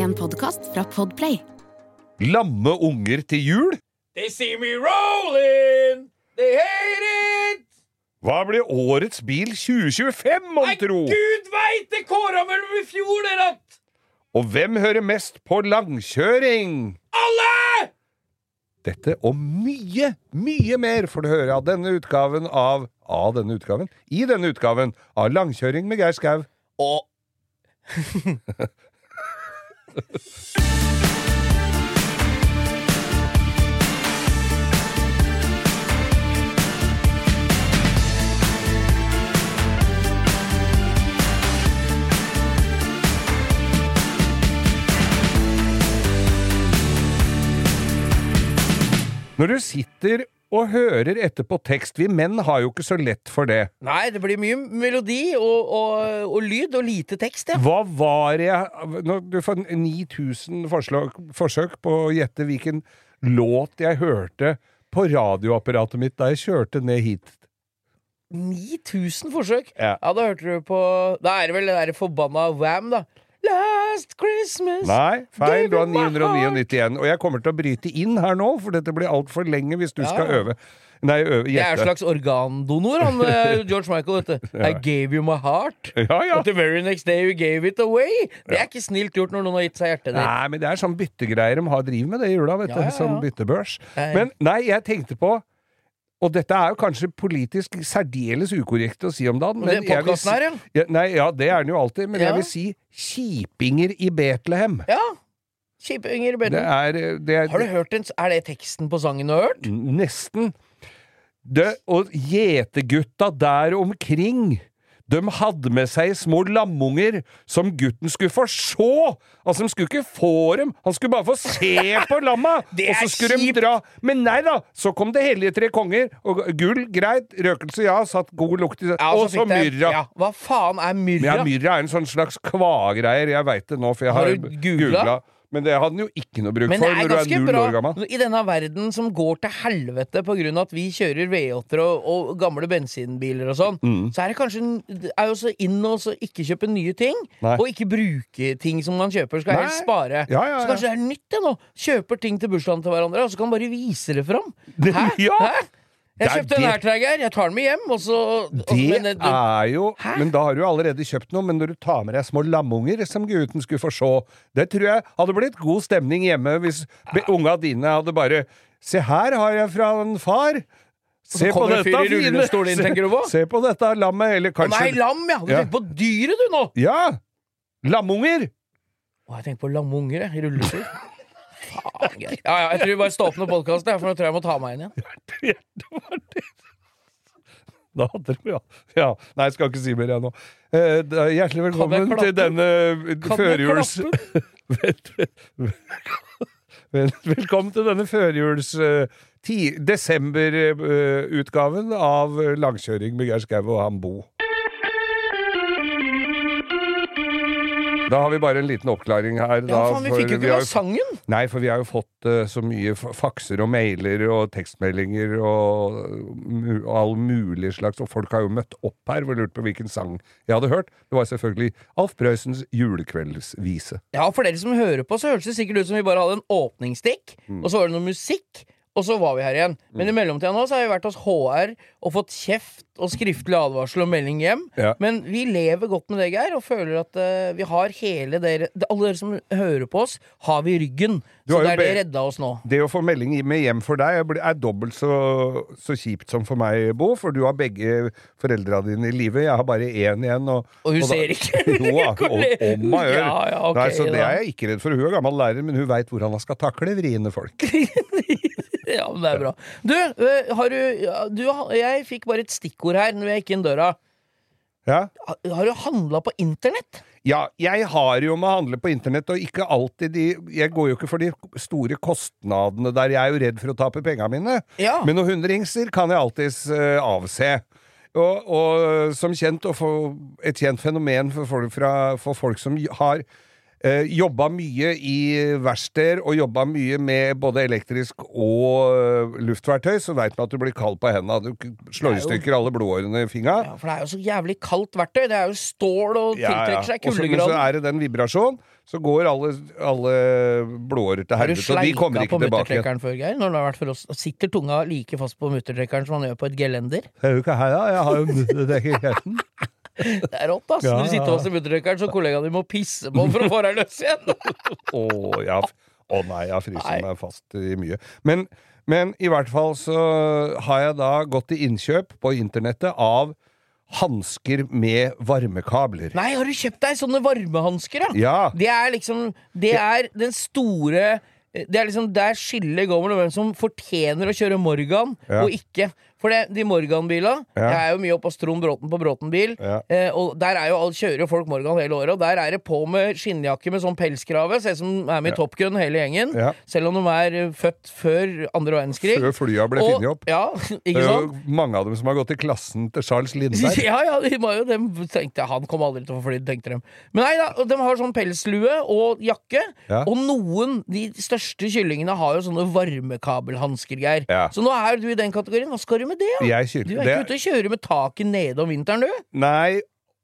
En podkast fra Podplay. Lamme unger til jul? They see me rolling, they hate it! Hva blir årets bil 2025, mon Nei, gud veit! Det kåra vel i fjor, det at Og hvem hører mest på langkjøring? Alle! Dette og mye, mye mer får du høre av denne utgaven av Av denne utgaven? I denne utgaven av Langkjøring med Geir Skau. Og Når du sitter og hører etter på tekst Vi menn har jo ikke så lett for det. Nei, det blir mye melodi og, og, og lyd og lite tekst, ja. Hva var jeg Når du får 9000 forslag, forsøk på å gjette hvilken låt jeg hørte på radioapparatet mitt da jeg kjørte ned hit 9000 forsøk. Ja. Ja, da hørte du på Da er det vel det derre forbanna Wam, da. Last Christmas Nei, feil. Du har 999 igjen. Og jeg kommer til å bryte inn her nå, for dette blir altfor lenge hvis du Ja, skal øve. Nei, øve, jeg er en slags organdonor, han eh, George Michael, vet du. I gave you my heart. Ja, ja. But the very next day you gave it away. Det er ikke snilt gjort når noen har gitt seg hjertet ditt. Nei, men det er sånn byttegreier de har driver med det i jula, vet du. Ja, ja, ja. Sånn byttebørs. Men nei, jeg tenkte på og dette er jo kanskje politisk særdeles ukorrekt å si om dagen. Men jeg vil si, her, ja. Nei, ja, det er den jo alltid. Men Ja. jeg vil si kjipinger i Betlehem. Ja. Kjipinger i Det er, det er, Har du hørt den? Er det teksten på sangen du har hørt? Nesten. Det, og gjetegutta der omkring de hadde med seg små lamunger som gutten skulle få se! Altså, de skulle ikke få dem, han skulle bare få se på lamma! Og så skulle skulle de dra. Men nei da! Så kom det hellige tre konger, og gull, greit, røkelse, ja, satt god lukt i Ja, Og så så myrra. Ja, hva faen er myrra? ja, myrra er en sånn slags kvagreier, jeg veit det nå, for jeg Har har, googlet. Men det hadde den jo ikke noe bruk for når du er null bra år gammel. i denne verden som går til helvete på grunn av at vi kjører V8-er og, og gamle bensinbiler og sånn, Mm. så er det kanskje er jo så inn å ikke kjøpe nye ting, Nei. og ikke bruke ting som man kjøper. Skal Nei. helst spare. Ja, ja, Så kanskje det er nytt det nå. Kjøper ting til bursdagen til hverandre, og så kan man bare vise det fram. Hæ? Ja. Hæ? Jeg kjøpte en airtrager, jeg tar den med hjem, og så Det men, du- er jo Hæ? Men da har du allerede kjøpt noe. Men når du tar med deg små lamunger som gutten skulle få se, det tror jeg hadde blitt god stemning hjemme hvis ja. unga dine hadde bare Se her har jeg fra en far. Se på dette fine inn, se- på? Se på dette lammet, eller Å kanskje nei, lam, ja! Du Ja. tenker på dyret, du, nå! Ja! Lamunger! Å, jeg tenker på lamunger, jeg. I rullestol. Faen. Ja, ja, jeg tror vi bare stopper med podkast, for nå tror jeg jeg må ta meg inn igjen. Det var det. Da hadde de, ja. ja. Nei, jeg skal ikke si mer, jeg nå. Eh, da- hjertelig velkommen til denne førjuls... Velkommen til denne førjuls... Desemberutgaven Desember-utgaven av Langkjøring med Geir Skau og han Da har vi bare en liten oppklaring her. Ja, faen, vi fikk jo ikke sangen! Nei, for vi har jo fått uh, så mye fakser og mailer og tekstmeldinger og mu all mulig slags, og folk har jo møtt opp her og lurt på hvilken sang jeg hadde hørt. Det var selvfølgelig Alf Prøysens julekveldsvise. Ja, for dere som hører på, så hørtes det sikkert ut som vi bare hadde en åpningsstikk, Mm. og så var det noe musikk, og så var vi her igjen. Men i mellomtida nå så har vi vært hos HR og fått kjeft og skriftlig advarsel og melding hjem. Ja. Men vi lever godt med det, Geir, og føler at uh, vi har hele dere Alle dere som hører på oss, har vi i ryggen. Så det er det redda oss nå. Det å få melding med hjem for deg er dobbelt så, så kjipt som for meg, Bo, for du har begge foreldra dine i live. Jeg har bare én igjen. Og, Og hun da- ser ikke. Jo om, om gjør. Ja, ja, okay, Nei, så det da. er jeg ikke redd for. Hun er gammel lærer, men hun veit hvordan hun skal takle vriene folk. Ja, men det er bra. Du, øh, har du, du Jeg fikk bare et stikkord her når jeg gikk inn døra. Ja? Har har du handla på internett? Ja, jeg har jo med å handle på internett, og ikke alltid de Jeg går jo ikke for de store kostnadene der. Jeg er jo redd for å tape penga mine. Ja. Men noen hundringser kan jeg alltids uh, avse. Og, og som kjent, og for et kjent fenomen for folk, fra, for folk som har eh, jobba mye i verksteder og jobba mye med både elektrisk og eh, luftverktøy, så veit man at du blir kald på hendene. Du slår i Det er stykker alle blodårene i fingra. Ja, for det er jo så jævlig kaldt verktøy. Det er jo stål og tiltrekker seg Og så- er det den vibrasjonen, så går alle, alle blodårer til Har du helvete, og de kommer sleika på ikke tilbake. igjen. muttertrekkeren før, Geir? Når det har vært for oss Sitter tunga like fast på muttertrekkeren som man gjør på et gelender? Er jo ikke her, da? Jeg har jo muttertrekkeren. Det er rått, ass! Ja, Når du sitter hos muttertrekkeren, så kollegaen din må pisse på for å få deg løs igjen! Å, oh, ja. oh, nei, jeg fryser meg fast i mye. Men, men i hvert fall så har jeg da gått til innkjøp på internettet av hansker med varmekabler. Nei, har du kjøpt deg sånne varmehansker, da? Ja. Det er liksom Det er den store det er liksom Der skillet går mellom hvem som fortjener å kjøre Morgan, Ja. og ikke. For det, de Morgan-bila Ja. Jeg er jo mye oppe hos Trond Bråten på Bråten bil. Ja. Eh, og der er jo kjører jo folk Morgan hele året, og der er det på med skinnjakke med sånn pelskrave. Ser ut som de er med i Top Gun, hele gjengen. Ja. Selv om de er eh, født før andre verdenskrig. Før flya ble Og- funnet opp. Ja, Det er jo mange av dem som har gått i klassen til Charles Lindberg. Ja, ja, de var jo dem tenkte Han kom aldri til å få fly, tenkte de. Men nei da, de har sånn pelslue og jakke. Ja. Og noen, de største kyllingene, har jo sånne varmekabelhansker, Geir. Ja. Så nå er du i den kategorien. Hva skal du med det? da? Jeg kjører- Du er ikke ute og kjører med taket nede om vinteren, du? Nei,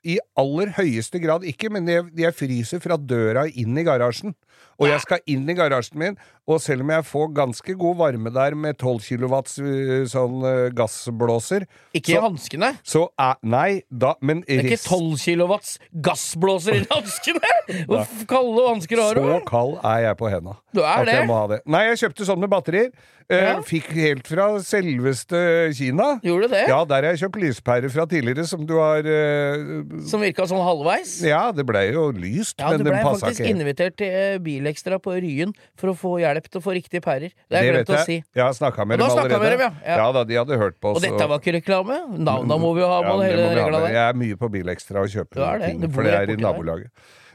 i aller høyeste grad ikke, men jeg, jeg fryser fra døra inn i garasjen. Og jeg skal inn i garasjen min, og selv om jeg får ganske god varme der med 12 kilowatts øh, sånn øh, gassblåser Ikke i hanskene. så er Nei, da Men Det er ikke 12 kilowatts gassblåser i hanskene! Hvor kalde hansker har du? Så kald er jeg på henda. Du er det? det. Nei, jeg kjøpte sånn med batterier. Eh, Ja. Fikk helt fra selveste Kina. Gjorde du det? Ja, der har jeg kjøpt lyspærer fra tidligere, som du har uh, Som virka sånn halvveis? Ja, det blei jo lyst, Ja, men du den passa ikke. faktisk blei faktisk invitert til eh, Bilekstra på Ryen for å få hjelp til å få riktige pærer. Det har Det jeg glemt å si. Snakka med dem allerede. med dem, ja. Ja. da, de hadde hørt på oss. Og dette var ikke reklame? Navna må vi jo ha Ja, med det hele vi ha regla der. Jeg er mye på Bilekstra og kjøper Du er det. ting, for det er i der. nabolaget.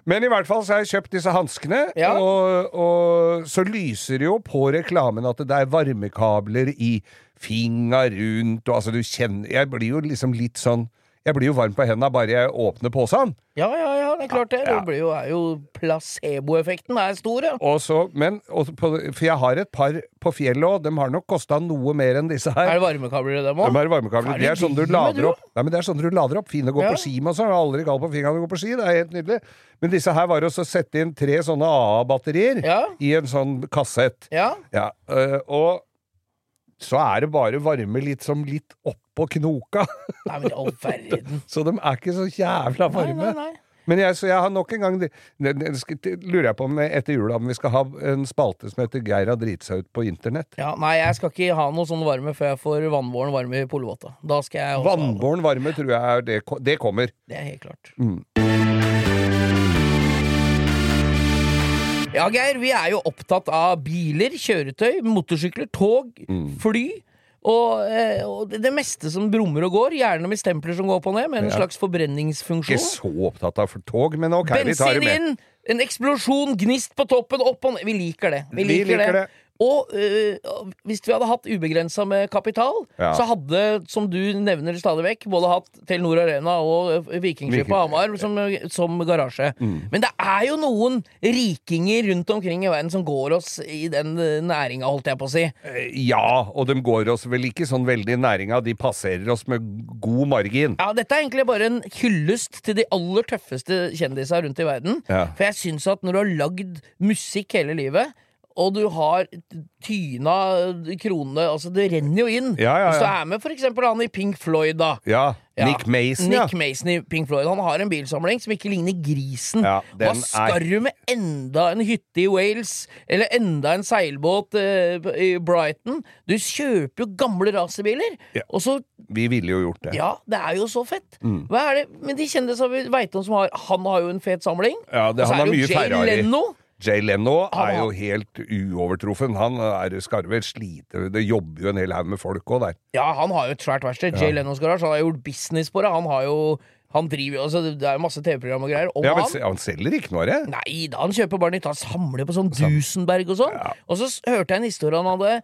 Men i hvert fall så har jeg kjøpt disse hanskene, Ja. og, og så lyser det jo på reklamen at det er varmekabler i finga rundt, og altså du kjenner Jeg blir jo liksom litt sånn Jeg blir jo varm på hendene bare jeg åpner posen. Ja, ja, ja, det er klart det. Ja. Det blir jo, er jo Placeboeffekten er stor, ja. Og så, men, og på, for jeg har et par på fjellet òg, de har nok kosta noe mer enn disse her. Er det varmekabler i dem De er varmekabler. Er Det det er sånn du lader opp. Nei, men det er sånn du lader opp. Fine å gå Ja. på ski med og sånn. Jeg har aldri galt på fingrene når du går på ski. Det er helt nydelig. Men disse her var også å sette inn tre sånne AA-batterier Ja. i en sånn kassett. Ja. Ja, og så er det bare varme litt som litt oppå knoka. Nei, men all verden. så de er ikke så jævla varme. nei, nei. Men jeg, så jeg har nok en gang det, det, det, lurer jeg på om etter jula om vi skal ha en spalte som heter Geir har driti seg ut på internett. Ja, nei, jeg skal ikke ha noe sånn varme før jeg får vannbåren varme i polvotta. Vannbåren varme tror jeg er det, det kommer. Det er helt klart. Mm. Ja, Geir, vi er jo opptatt av biler, kjøretøy, motorsykler, tog, Mm. fly. Og, eh, og det, meste som brummer og går, gjerne med stempler som går opp og ned, med en Ja. slags Ikke så opptatt av for tog, men ok, vi tar det Bensin inn! En eksplosjon, gnist på toppen, opp og ned. Vi liker det. Vi Vi liker, liker det. det. Og øh, hvis vi hadde hatt ubegrensa med kapital, Ja. så hadde, som du nevner stadig vekk, både hatt Telenor Arena og øh, Vikingskipet Viking. Hamar som, som garasje. Mm. Men det er jo noen rikinger rundt omkring i verden som går oss i den øh, næringa, holdt jeg på å si. Eh, Ja, og de går oss vel ikke sånn veldig i næringa, de passerer oss med god margin. Ja, Dette er egentlig bare en hyllest til de aller tøffeste kjendisa rundt i verden. Ja. For jeg syns at når du har lagd musikk hele livet, og du har tyna kronene Altså, det renner jo inn. Ja, ja, ja. Hvis du er med for eksempel han i Pink Floyd, da. Ja. Nick Mason. Nick Mason i Pink Floyd. Han har en bilsamling som ikke ligner grisen. Ja, Hva skal du med enda en hytte i Wales, eller enda en seilbåt eh, i Brighton? Du kjøper jo gamle racerbiler, Ja. og så Vi ville jo gjort det. ja, det er jo så fett. Mm. Hva er det Men de kjendisene vi veit om som har Han har jo en fet samling. Ja, det, Og så han er det mye jo Jay Ferrari. Leno. Jay Leno er jo helt uovertruffen. Han er, skarver, sliter slite Det jobber jo en hel haug med folk òg der. Ja, han har jo et svært verksted. Jay Lenos garasje. Han har gjort business på det. Han har jo Han driver jo altså, Det er jo masse TV-program og greier om Ja, men han. han selger ikke noe av det. Nei da, han kjøper bare nytt. Han samler på sånn Dusenberg og sånn. Ja. Og så hørte jeg en historie han hadde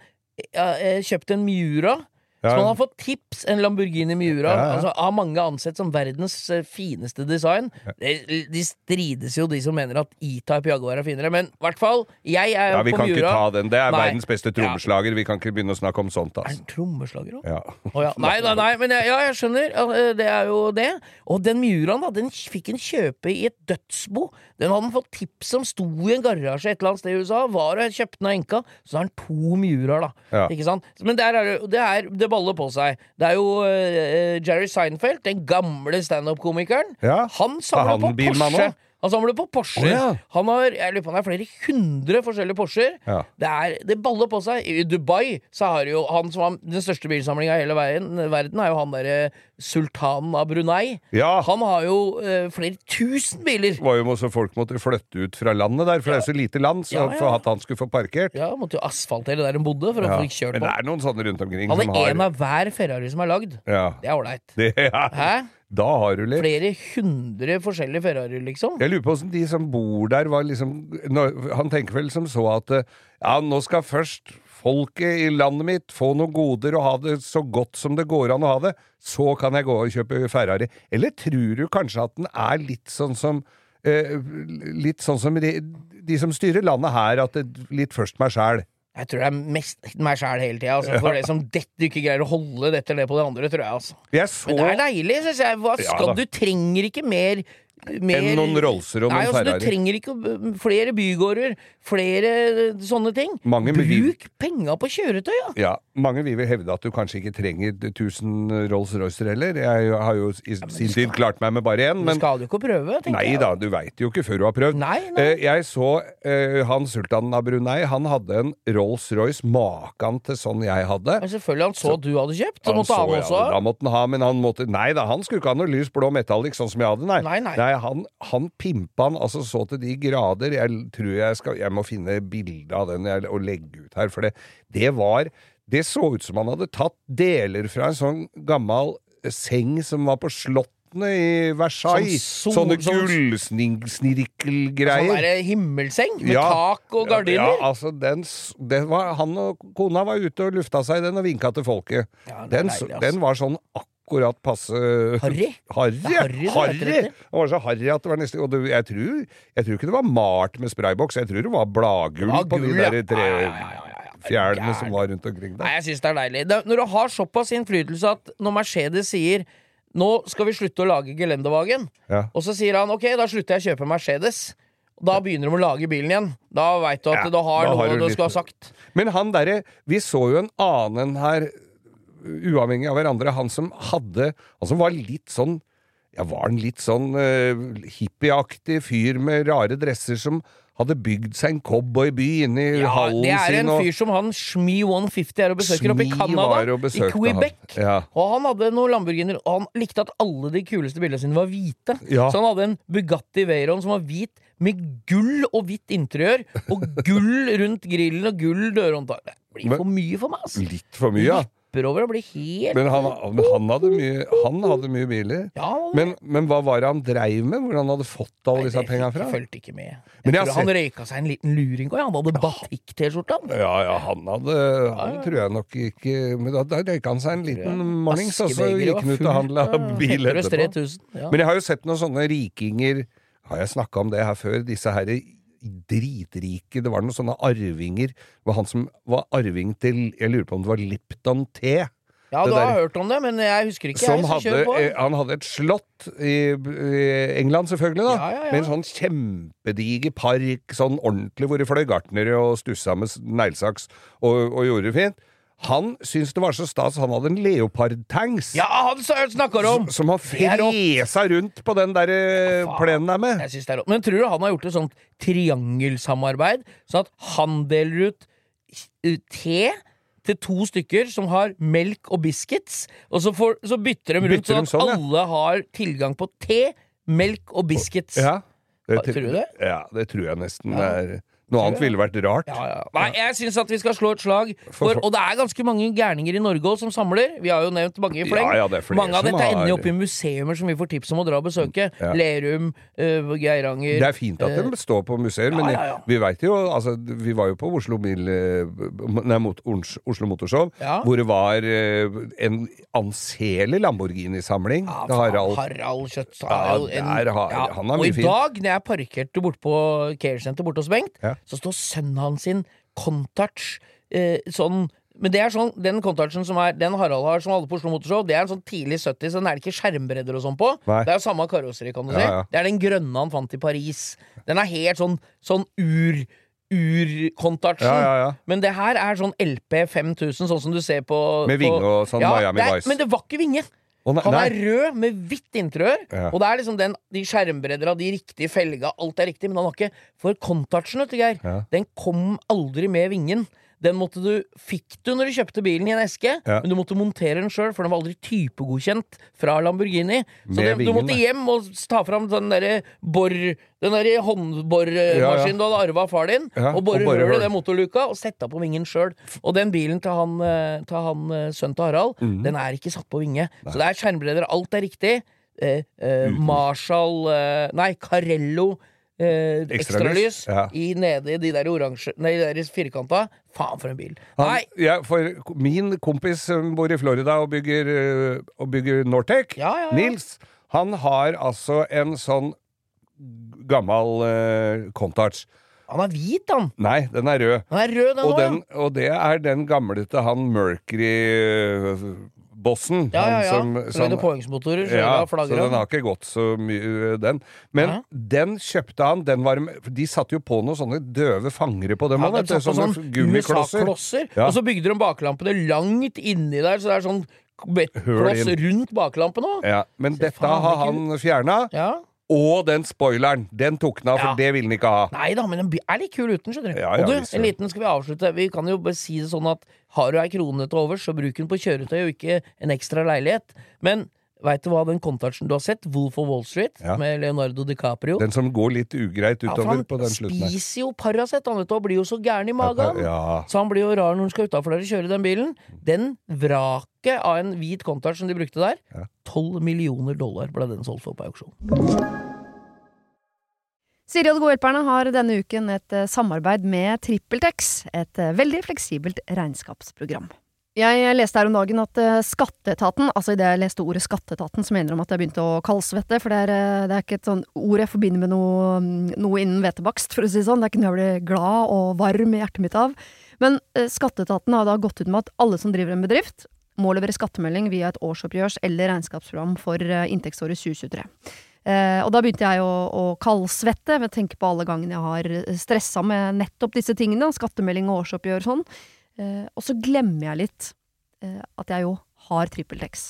ja, eh, kjøpt en Miura. Så man har fått tips en Lamborghini Miura, Ja, ja. altså av mange ansett som verdens eh, fineste design. De, de strides jo, de som mener at E-Type Jaguar er finere, men i hvert fall, jeg er Ja, vi på kan ikke Miura. ta den. Det er Nei. verdens beste trommeslager. Vi kan ikke begynne å snakke om sånt, Er altså. den trommeslager òg? Ja. Oh, ja. Nei, nei, nei, men jeg, ja, jeg skjønner. Eh, Det er jo det. Og den Miuraen, da, den fikk en kjøpe i et dødsbo. Den hadde han fått tips om sto i en garasje et eller annet sted i USA. Var og kjøpte den av enka. Så har han to Miuraer, da. Ikke sant? Men der er det, det, er, det baller på seg. Det er jo uh, Jerry Seinfeld, den gamle standup-komikeren. Ja. Han Er samler på Porsche. også? Han samler på Porscher. Oh, ja. Han har jeg lurer på han er flere hundre forskjellige Porscher. Ja. Det, er, det baller på seg. I Dubai så har jo han som har den største bilsamlinga i hele verden, verden er jo han derre sultanen av Brunei. ja. Han har jo eh, flere tusen biler. Det var jo også folk måtte flytte ut fra landet der, for det er så lite land, så for at han skulle få parkert. Ja, Måtte jo asfaltere der de bodde for å få kjørt Men det er noen sånne rundt omkring Han er en har av hver Ferrari som er lagd. ja. Det er ålreit. Ja. Hæ? Da har du litt. Flere hundre forskjellige Ferrarier, liksom. Jeg lurer på hvordan de som bor der, var liksom Han tenker vel som så at eh, ja, nå skal først folket i landet mitt få noen goder og ha det så godt som det går an å ha det. Så kan jeg gå og kjøpe Ferrari. Eller tror du kanskje at den er litt sånn som eh, Litt sånn som de, de som styrer landet her, at det litt først meg sjæl. Jeg tror det er mest meg sjæl hele tida. Altså, for det som dette du ikke greier å holde dette eller det på det andre, tror jeg. altså Jeg så Men det er deilig, syns jeg. Hva skal ja, du trenger ikke mer, mer enn noen Rollser og Nei, noen altså, du trenger ikke flere bygårder, flere eh, sånne ting. Mange vil- Bruk penga på kjøretøy, ja. Ja, mange vil vel hevde at du kanskje ikke trenger 1000 Rolls-Roycer heller. Jeg har jo i sin tid klart meg med bare én, Du men skal jo ikke prøve, tenker Nei jeg. da, du veit jo ikke før du har prøvd. Nei, nei. Eh, Jeg så eh, han sultanen av Brunei, han hadde en Rolls-Royce maken til sånn jeg hadde. Men selvfølgelig, han så du hadde kjøpt. Så Han måtte han så, ja, også ha. Da måtte han ha, men han måtte Nei da, han skulle ikke ha noe lys blå metallic sånn som jeg hadde, nei. Nei, nei. Han, han pimpa han altså så til de grader. Jeg tror jeg skal Jeg må finne bilde av den jeg, og legge ut her, for det, det var Det så ut som han hadde tatt deler fra en sånn gammel seng som var på slottene i Versailles. Sånn sol- Sånne gullsnirkelgreier. Sånn gullsnirkelgreier. derre himmelseng med Ja. tak og gardiner. Ja, altså, den, den var, han og kona var ute og lufta seg den og vinka til folket. Ja, den, deilig, altså. den var sånn akkurat passe Harry? Harry, harry, harry. Han var så harry at det var nesten Og det, jeg, tror, jeg tror ikke det var malt med sprayboks, jeg tror det var bladgull Ja, på de der tre Ja, ja, ja. som var rundt omkring der. Nei, jeg syns det er deilig. Det, når du har såpass innflytelse at når Mercedes sier nå skal vi slutte å lage gelendevagen, Ja. og så sier han ok, da slutter jeg å kjøpe Mercedes. Da begynner de å lage bilen igjen. Da veit du at Ja, du har noe har du du skal ha sagt. Men han derre Vi så jo en annen her, uavhengig av hverandre, han som hadde Han som var litt sånn Ja, var han litt sånn uh, hippieaktig fyr med rare dresser som hadde bygd seg en cowboyby inni Ja, hallen det er en og- fyr som han Shmi 150 er og besøker oppe i Canada. I Quebec. han. Ja. Og han hadde noen Lamborghiner, og han likte at alle de kuleste bildene sine var hvite. Ja. Så han hadde en Bugatti Veyron som var hvit, med gull og hvitt interiør, og gull rundt grillen og gull dørhåndtak. Det blir for mye for meg, ass. Litt for mye, ja. Vipper over og blir helt Men han, men han, hadde mye, han hadde mye biler. Ja, Men, men hva var det han dreiv med? Hvor han hadde fått alle disse pengene penga fra? fulgte ikke med. Men Jeg tror han røyka seg en liten luring, og han hadde batikk-T-skjorta. Ja, ja, han hadde Han tror jeg nok ikke Men da, da røyka han seg en liten mornings, og så gikk han ut og handla bil etterpå. 3000. Ja. Men jeg har jo sett noen sånne rikinger Har jeg snakka om det her før? Disse her dritrike Det var noen sånne arvinger. Det var han som var arving til Jeg lurer på om det var Lipton T. ja, du har hørt om det, men jeg husker ikke. Jeg, hadde, på. eh, han hadde et slott i, England, selvfølgelig, da. Ja, ja, ja. Med en sånn kjempediger park, sånn ordentlig, hvor det fløy gartnere og stussa med neglesaks og, og gjorde det fint. Han syntes det var så stas, han hadde en leopardtanks. Ja, han snakker om! Som han Det er fresa rundt på den der ja, plenen der med. Men tror du han har gjort et sånt triangelsamarbeid, sånn at han deler ut eh, te til to stykker som har melk og biscuits, og så, får, så bytter de rundt Bytter sånn at sånn, ja. alle har tilgang på te, melk og biscuits. Ja. Tror du det? Ja, det tror jeg nesten Ja. er Noe annet ville vært rart. Ja, ja. Nei, jeg syns at vi skal slå et slag For- Og det er ganske mange gærninger i Norge òg som samler. Vi har jo nevnt mange i fleng. Ja, mange av dette ender har- jo opp i museumer som vi får tips om å dra og besøke. Lerum, uh, Geiranger Det er fint at de står på museer, men Eh, vi veit jo altså, Vi var jo på Oslo, Mil, eh, nei, Oslo Motorshow, hvor det var eh, en anselig Lamborghini-samling. Ja, Harald Harald Kjøtt jo en- har- han er Og i fin. dag, når jeg parkerte bort på Care Center borte hos Bengt, Ja. Så står sønnen hans sin Contouch eh, sånn men det er sånn, den Contouchen som er Den Harald har som alle på Oslo Motorshow, det er en sånn tidlig 70, så den er det ikke skjermbredder og sånn på. Nei. Det er jo samme karosseri, kan du si. Ja, ja. Det er den grønne han fant i Paris. Den er helt sånn, sånn ur Ur-Contouchen. Ja, ja, ja. Men det her er sånn LP 5000, sånn som du ser på Med vinger vinge og sånn Miami Vice. Men det var ikke vinge! Nei, Han er rød med hvitt interiør, Ja. og det er liksom den, de skjermbredder av de riktige felga, alt er riktig, men han har ikke For Contouchen, vet du, Geir, Ja. den kom aldri med vingen. Den måtte du, fikk du når du kjøpte bilen i en eske, Ja. men du måtte montere den sjøl, for den var aldri typegodkjent fra Lamborghini. Så det, du måtte hjem og ta fram den derre bor... Den derre håndbormaskinen Ja, ja. du hadde arva av far din, og bore hull i den motorluka, og sette på vingen sjøl. Og den bilen til han, eh, til han eh, sønnen til Harald, mm. den er ikke satt på vinge. Så det er skjermbredder, alt er riktig. Eh, eh, Marshall eh, Nei, Carello eh, Ekstralys, ja. i nede i de der oransje Nei, de der firkanta. Faen, for en bil. Han, Nei! ja, for min kompis som bor i Florida og bygger, eh, og bygger Nortec, Ja. Nils, han har altså en sånn gammel eh, Contouch. Han er hvit, han! Nei, den er rød. Den er rød, den Og, også, den, og det er den gamle til han Mercury-bossen. Ja. Ja, ja, ja. Som, Som lagde påhengsmotorer. ja, så den har ikke gått så mye, den. Men Ja. den kjøpte han. Den var, de satte jo på noen sånne døve fangere på dem. Ja, de sånne sånn gummiklosser. Ja. og så bygde de baklampene langt inni der, så det er sånn bettkloss rundt baklampen òg. Ja, men så dette har han fjerna. Ja. Og den spoileren, den tok han av, for Ja. det ville han ikke ha. Nei da, men den er litt kul uten, skjønner du. Ja, ja, og du, en liten skal vi avslutte. Vi kan jo bare si det sånn at har du ei krone til overs, så bruk den på kjøretøy og ikke en ekstra leilighet. Men veit du hva den Contouchen du har sett, Wolf of Wall Street, Ja. med Leonardo DiCaprio Den som går litt ugreit utover ja, på den slutten Han spiser jo Paracet, han vet du, og blir jo så gæren i magen. Ja. Så han blir jo rar når han skal utafor der og kjøre den bilen. Den vraket av en hvit Countach som de brukte der, Ja. 12 millioner dollar ble den solgt for på auksjon. Siri og De gode hjelperne har denne uken et eh, samarbeid med TrippelTex, et eh, veldig fleksibelt regnskapsprogram. Jeg leste her om dagen at eh, Skatteetaten, altså idet jeg leste ordet Skatteetaten, så mener de at jeg begynte å kaldsvette, for det er, det er ikke et sånn ord jeg forbinder med noe, mm, noe innen hvetebakst, for å si det sånn. Det er ikke noe jeg blir glad og varm i hjertet mitt av. Men Skatteetaten har da gått ut med at alle som driver en bedrift, må levere skattemelding via et årsoppgjørs- eller regnskapsprogram for eh, inntektsåret 2023. Eh, og da begynte jeg å, å kaldsvette ved å tenke på alle gangene jeg har stressa med nettopp disse tingene, skattemelding og årsoppgjør og sånn. Eh, og så glemmer jeg litt eh, at jeg jo har TrippelTex.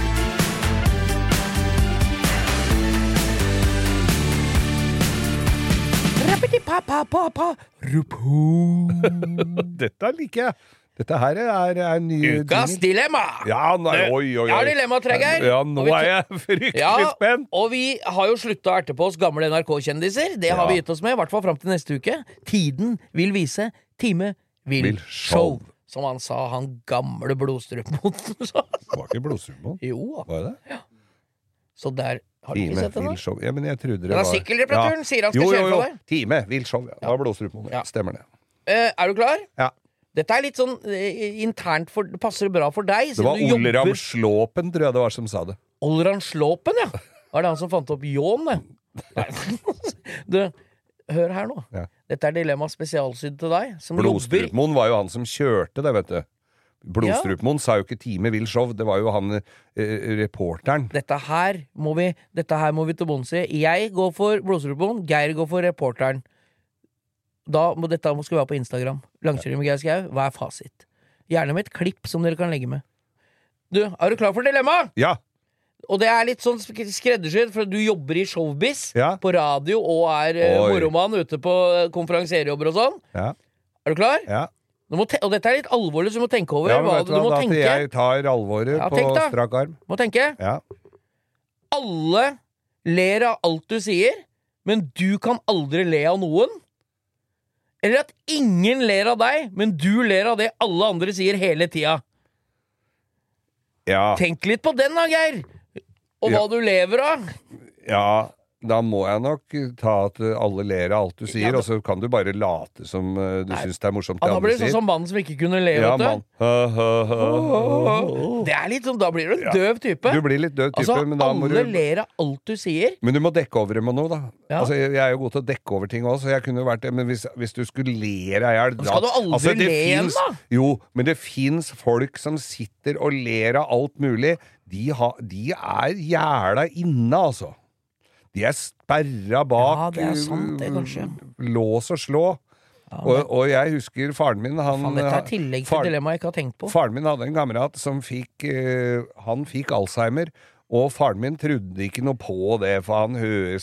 Dette liker jeg. Dette her er, er ny Ukas jingle. dilemma! Ja, nei, oi, oi, oi. Jeg har dilemma, Tregeir. Ja, nå er jeg fryktelig Ja, spent. og vi har jo slutta å erte på oss gamle NRK-kjendiser. Det har vi gitt oss med, i hvert fall fram til neste uke. Tiden vil vise, time vil, Vil show. show. Som han sa, han gamle blodstrupmoten. Det var ikke Blodstrupmoen. jo da. Var det Ja. Så der har du ikke Time sett det, da? Ja, men jeg trodde det var sykkelreparaturen var sier han skal jo, jo, kjøre jo. for deg. Time vil show. Ja. Det var Blodstrupmoen. Ja. Stemmer det. Eh, er du klar? Ja. Dette er litt sånn eh, internt for Det passer bra for deg. Det var Olram du Ramslåpen, tror jeg det var, som sa det. Olram Slåpen, ja. Var det han som fant opp ljåen, det? Du, hør her nå. Ja. Dette er dilemma spesialsydd til deg, som Blodstrupmoen var jo han som kjørte det, vet du. Blodstrupmoen sa jo ikke 'Time vil show', det var jo han eh, reporteren. Dette her må vi, dette her må vi til bunns i. Jeg går for Blodstrupmoen, Geir går for reporteren. Da må dette skal være på Instagram. Langkjøring med Geir Skau. Hva er fasit? Gjerne med et klipp som dere kan legge med. Du, er du klar for dilemma? Ja! Og det er litt sånn sk- skreddersydd, for du jobber i showbiz Ja. på radio og er eh, moromann ute på eh, konferansierjobber og sånn. Ja. Er du klar? ja. Du og dette er litt alvorlig, så du må tenke over ja men hva vet du, du hva, må da tenke. jeg tar alvoret Ja, på strak arm. Må tenke. Ja. Alle ler av alt du sier, men du kan aldri le av noen. Eller at ingen ler av deg, men du ler av det alle andre sier hele tida. Ja. Tenk litt på den da, Geir! Og hva Ja. du lever av. ja. Da må jeg nok ta at alle ler av alt du sier, Ja, og så kan du bare late som uh, du syns det er morsomt Ja, da blir det sånn som mannen som ikke kunne le, Ja, vet du. Det er litt sånn, Da blir du en Ja. døv type. Du blir litt døv type, altså, men da må alle du ler av alt du sier. Men du må dekke over det med noe, da. Ja. Altså, jeg, er jo god til å dekke over ting òg, så jeg kunne vært det. Men hvis, hvis du skulle le deg i hjel Men skal du aldri altså, le igjen, da? Jo, men det fins folk som sitter og ler av alt mulig. De, ha, de er jævla inne, altså. De er sperra bak Ja, det er sant, det, kanskje. lås og slå. og, og jeg husker faren min han, Faen, dette er tillegg til dilemmaet jeg ikke har tenkt på. Faren min hadde en kamerat som fikk uh, Han fikk Alzheimer. Og faren min trodde ikke noe på det, for han hører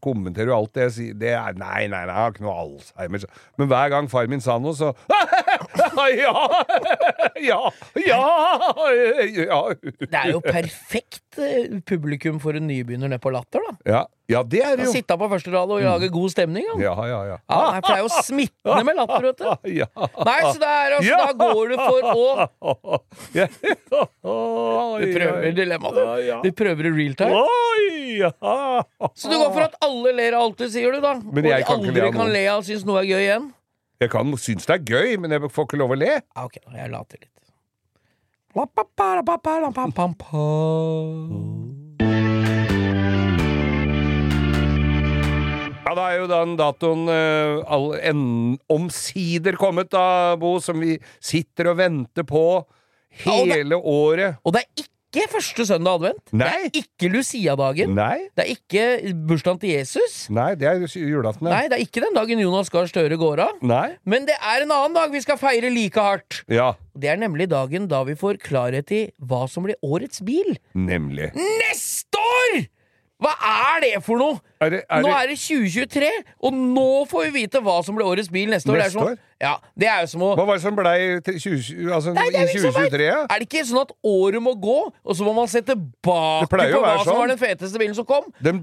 kommenterer jo alt det jeg sier. Det er, nei, nei, nei, jeg har ikke noe Alzheimer. Men hver gang faren min sa noe, så Ja! Ja! Ja! Ja! Det er jo perfekt eh, publikum for en nybegynner nede på Latter, da. Ja, ja det er det jo. Sitte på første rad og lage god stemning. Ja. Ja, ja, ja. Ja, det er jo smittende med latter, vet du. Ja. Nei, så det er altså, da går du for å Du prøver dilemmaet, du. Du prøver i real time. Så du går for at alle ler av alt du sier, du, da. Men og de kan aldri kan le av synes noe er gøy igjen. Jeg kan synes det er gøy, men jeg får ikke lov å le. Ok, jeg later litt. Ja, da er jo den datoen all, en, omsider kommet, da, Bo, som vi sitter og venter på Ja, og det- hele året. Og det er ikke første søndag advent. Nei. Det er ikke Lucia-dagen. Nei, Det er ikke bursdagen til Jesus. nei, det er julaften. Nei, det er ikke den dagen Jonas Gahr Støre går av. Nei. Men det er en annen dag vi skal feire like hardt. Ja, Det er nemlig dagen da vi får klarhet i hva som blir årets bil. nemlig. Neste år! Hva er det for noe?! Er det, er nå er det 2023, og nå får vi vite hva som blir årets bil neste år. Neste sånn- år? Ja, det er jo som å hva var det som blei altså, i vi som vet. 2023? Ja? Er det ikke sånn at året må gå, og så må man se tilbake på hva sånn. som sånn. var den feteste bilen som kom? De,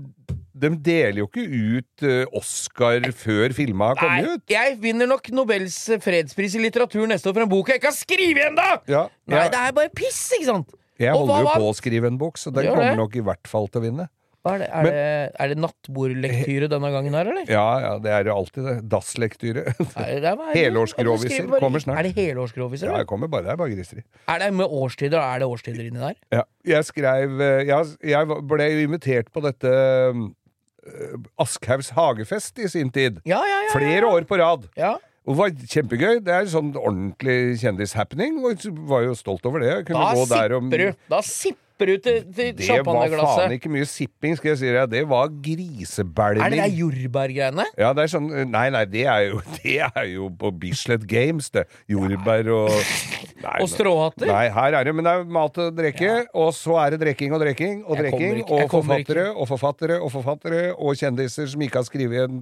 de deler jo ikke ut eh, Oscar før filma har kommet Nei, ut. jeg vinner nok Nobels fredspris i litteratur neste år for en bok jeg ikke har skrevet ennå! Ja, Nei, det er bare piss, ikke sant? Jeg holder jo på å skrive en bok, så den kommer nok i hvert fall til å vinne. Hva er det, er, Men- det, er det nattbordlektyre denne gangen her, eller? Ja, ja, det er jo alltid det. Dasslektyre. Er er? Helårsgroviser kommer snart. Er det helårsgroviser? Ja, det kommer bare, det er bare griseri. Er det med årstider? Er det årstider inni der? Ja. Jeg skrev eh, jeg, jeg ble invitert på dette eh, Askhaugs hagefest i sin tid. Ja, ja, ja. Flere år på rad. Ja. Og det var kjempegøy. Det er sånn ordentlig kjendishappening. Og var jo stolt over det. Jeg kunne Da gå der og sipper du. Da sipper du til, champagneglasset. Det var faen ikke mye sipping, skal jeg si deg. Det var grisebælming. Er det der jordbærgreiene? Ja, det er sånn Nei, nei, det er jo, det er jo på Bislett Games, det. Jordbær og nei, Og stråhatter? Nei, her er det Men det er mat og drikke, og så er det drikking og drikking og drikking, og forfattere og forfattere og forfattere og kjendiser som ikke har skrevet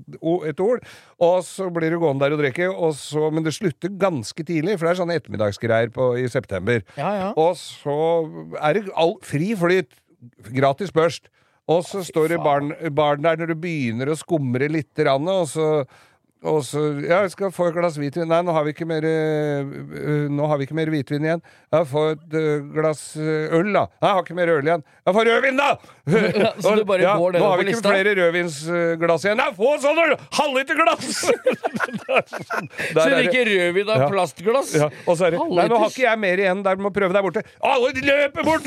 et ord. Og så blir du gående der og drikke, og så Men det slutter ganske tidlig, for det er sånne ettermiddagsgreier på, i september. Ja, ja. Og så er det all, fri flyt. Gratis børst. Og så står det barn, barn der når du begynner å skumre litt, og så Og så Ja, jeg skal få et glass hvitvin. Nei, nå har vi ikke mer øh, øh, Nå har vi ikke mer hvitvin igjen. Jeg får et øh, glass øl, da. Nei, jeg har ikke mer øl igjen. Jeg får rødvin, da! så du bare går nedover Nå har vi ikke flere rødvinsglass igjen. Nei, få sånne halvliterglass! Så du liker rødvin av Ja. plastglass? Ja, og så er det Nei, nå har ikke jeg mer igjen. Der må prøve der borte. Alle løper bort!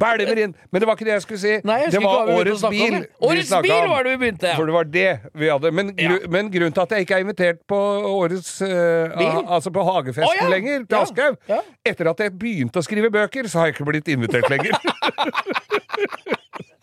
Bælmer inn. Men det var ikke det jeg skulle si. Nei, jeg det var årets bil. Årets bil var det vi begynte, ja. For det var det vi hadde. Men, gru, Ja. men grunnen til at jeg ikke er invitert på årets uh, Altså på hagefesten oh, ja. lenger, til. Aschehoug Ja. Etter at jeg begynte å skrive bøker, så har jeg ikke blitt invitert lenger.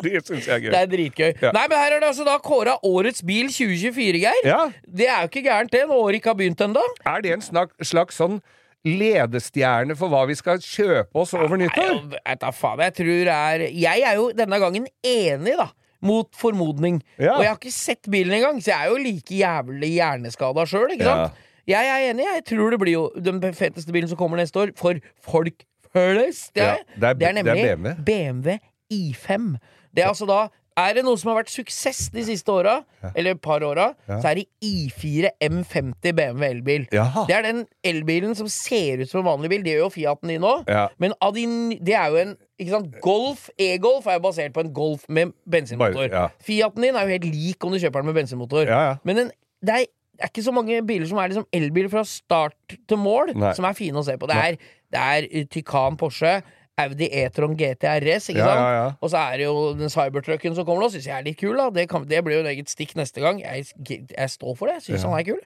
det syns jeg er gøy. Det er dritgøy. Nei, men her er det altså da kåra Årets bil 2024, Geir. Ja. Det er jo ikke gærent, det, når året ikke har begynt ennå. Er det en slags, slags sånn ledestjerne for hva vi skal kjøpe oss over nyttår? Nei, jeg, jeg, jeg tror er Jeg er jo denne gangen enig, da. Mot formodning. Ja. Og jeg har ikke sett bilen engang, så jeg er jo like jævlig hjerneskada sjøl, ikke Ja. Jeg er enig, jeg tror det blir jo den feteste bilen som kommer neste år, for folk flest. Det Ja, det er- det er det er nemlig BMW i5. Det er altså da er det noe som har vært suksess de siste åra, eller et par åra, så er det I4 M50 BMW elbil. Det er den elbilen som ser ut som en vanlig bil. Det gjør jo Fiaten din nå. Men av de, det er jo en ikke sant, Golf, E-Golf er jo basert på en Golf med bensinmotor. Fiaten din er jo helt lik om du kjøper den med bensinmotor. Men en, det er, er ikke så mange biler som er liksom elbiler fra start til mål, Nei. som er fine å se på. Det er, det er Tykan Porsche. Audi E-tron GT RS, ikke sant? ja, ja. Og så er det jo den cybertrucken som kommer nå, syns jeg er litt kul. da Det, kan, det blir jo en eget stikk neste gang. Jeg, jeg står for det. Jeg syns Ja. han er kul.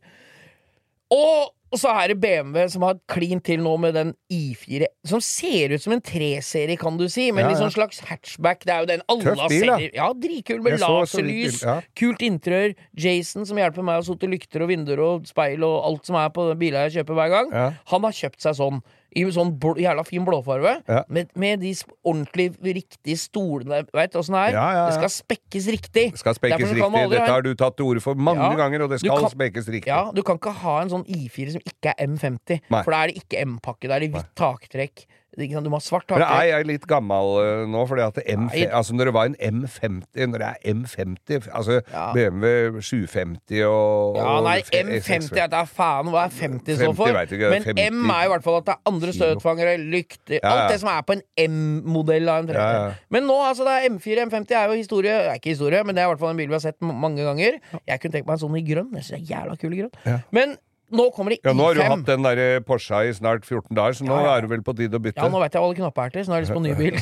Og, og så er det BMW som har klint til nå med den I4, som ser ut som en 3-serie, kan du si. Men Ja, litt sånn slags hatchback. Det er jo den alle Tøff bil, da. Ja, dritkul med laserlys, ja. kult interiør. Jason som hjelper meg å sote lykter og vinduer og speil og alt som er på den bilen jeg kjøper hver gang. Ja. Han har kjøpt seg sånn. I sånn bl jævla fin blåfarve. Ja. Med, med de ordentlig riktige stolene. Veit åssen det er? Ja, ja. Det skal spekkes riktig. Det skal man riktig. aldri Dette har du tatt til orde for mange ganger, og det skal kan- spekkes riktig. Ja, Du kan ikke ha en sånn I4 som ikke er M50, Nei. for da er det ikke M-pakke. Da er det hvitt taktrekk. Er Du må ha svart er taktrekk. jeg litt gammel uh, nå? Fordi at M5, altså når det var en M50 Når det er M50 Altså Ja. BMW 750 og Ja, nei, og M50 jeg vet faen hva er 50 står for. ikke, Men 50 M er i hvert fall at det er andre støtfangere, lykter Ja, ja. Alt det som er på en M-modell av en 30. Ja, ja. Men nå, altså, det er M4, M50 er jo historie. Det er ikke historie, men det er i hvert fall en bil vi har sett mange ganger. Jeg kunne tenkt meg en sånn i grønn. Jeg synes det er jævla kul i grønn. Men nå kommer det Ja, nå har du hatt den der Porscha i snart 14 dager, så nå Ja, ja. er du vel på tide å bytte. Ja, nå vet jeg hva alle knapper er til, så nå har jeg lyst på ny bil.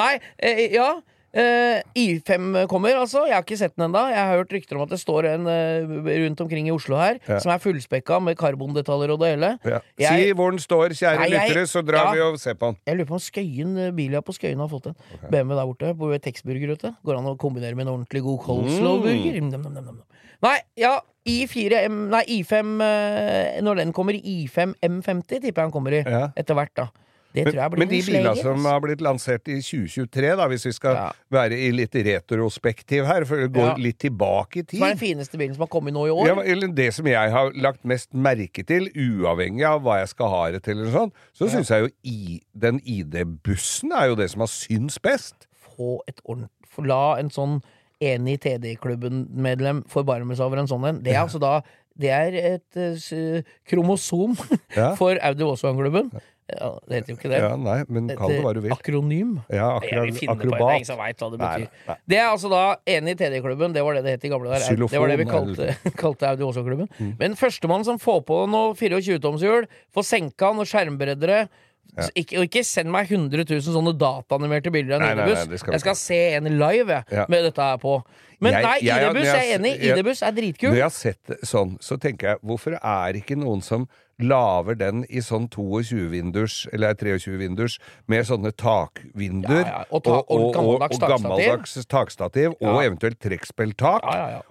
Nei, eh, ja. Eh, I5 kommer, altså. Jeg har ikke sett den ennå. Jeg har hørt rykter om at det står en uh, rundt omkring i Oslo her Ja. som er fullspekka med karbondetaljer og det hele. Ja. Jeg- Si hvor den står, kjære Nei, lyttere, så drar Ja. vi og ser på den. Jeg lurer på om Skøyen, eh, Bilia på Skøyen har fått en. BMW der borte, på Texburger ute. Går an å kombinere med en ordentlig god Colslow-burger. Mm. Nei, ja, I4 M Nei, I5 eh, Når den kommer i I5 M50, tipper jeg han kommer i etter hvert, da. Det Men, tror jeg blir men de en bilene som har blitt lansert i 2023, da, hvis vi skal Ja. være i litt retrospektiv her, for å går Ja. litt tilbake i tid Som er den fineste bilen som har kommet nå i år. Ja, eller det som jeg har lagt mest merke til, uavhengig av hva jeg skal ha det til, eller sånn, så syns jeg jo i, den ID-bussen er jo det som har syns best. få et ordentlig La en sånn enig TD-klubben-medlem forbarme seg over en sånn en. Det er altså da Det er et uh, kromosom Ja. for Audi Volkswagen-klubben. Ja, det heter jo ikke det. Ja, nei, men kall det hva du vil. akronym. Ja, Jeg vil finne akrobat. på det, er ingen som veit hva det betyr. nei, nei. Det er altså da enig i TD-klubben, det var det det het i gamle der. Det var det vi kalte, kalte Audi Åsa-klubben. Mm. Men førstemann som får på noe 24-tomshjul, får senka noen skjermbreddere Ja. ikke, Og ikke send meg 100 000 sånne dataanimerte bilder av en vi Jeg skal se en live Ja. med dette her på. Men Jeg- nei, jeg er enig. ID-buss er Når jeg har sett det sånn, så tenker jeg hvorfor er ikke noen som lager den i sånn 22-vindus, eller 23-vindus, med sånne takvinduer, Ja, ja, og ta- og gammeldags og gammeldags takstativ, og Ja. eventuelt trekkspilltak,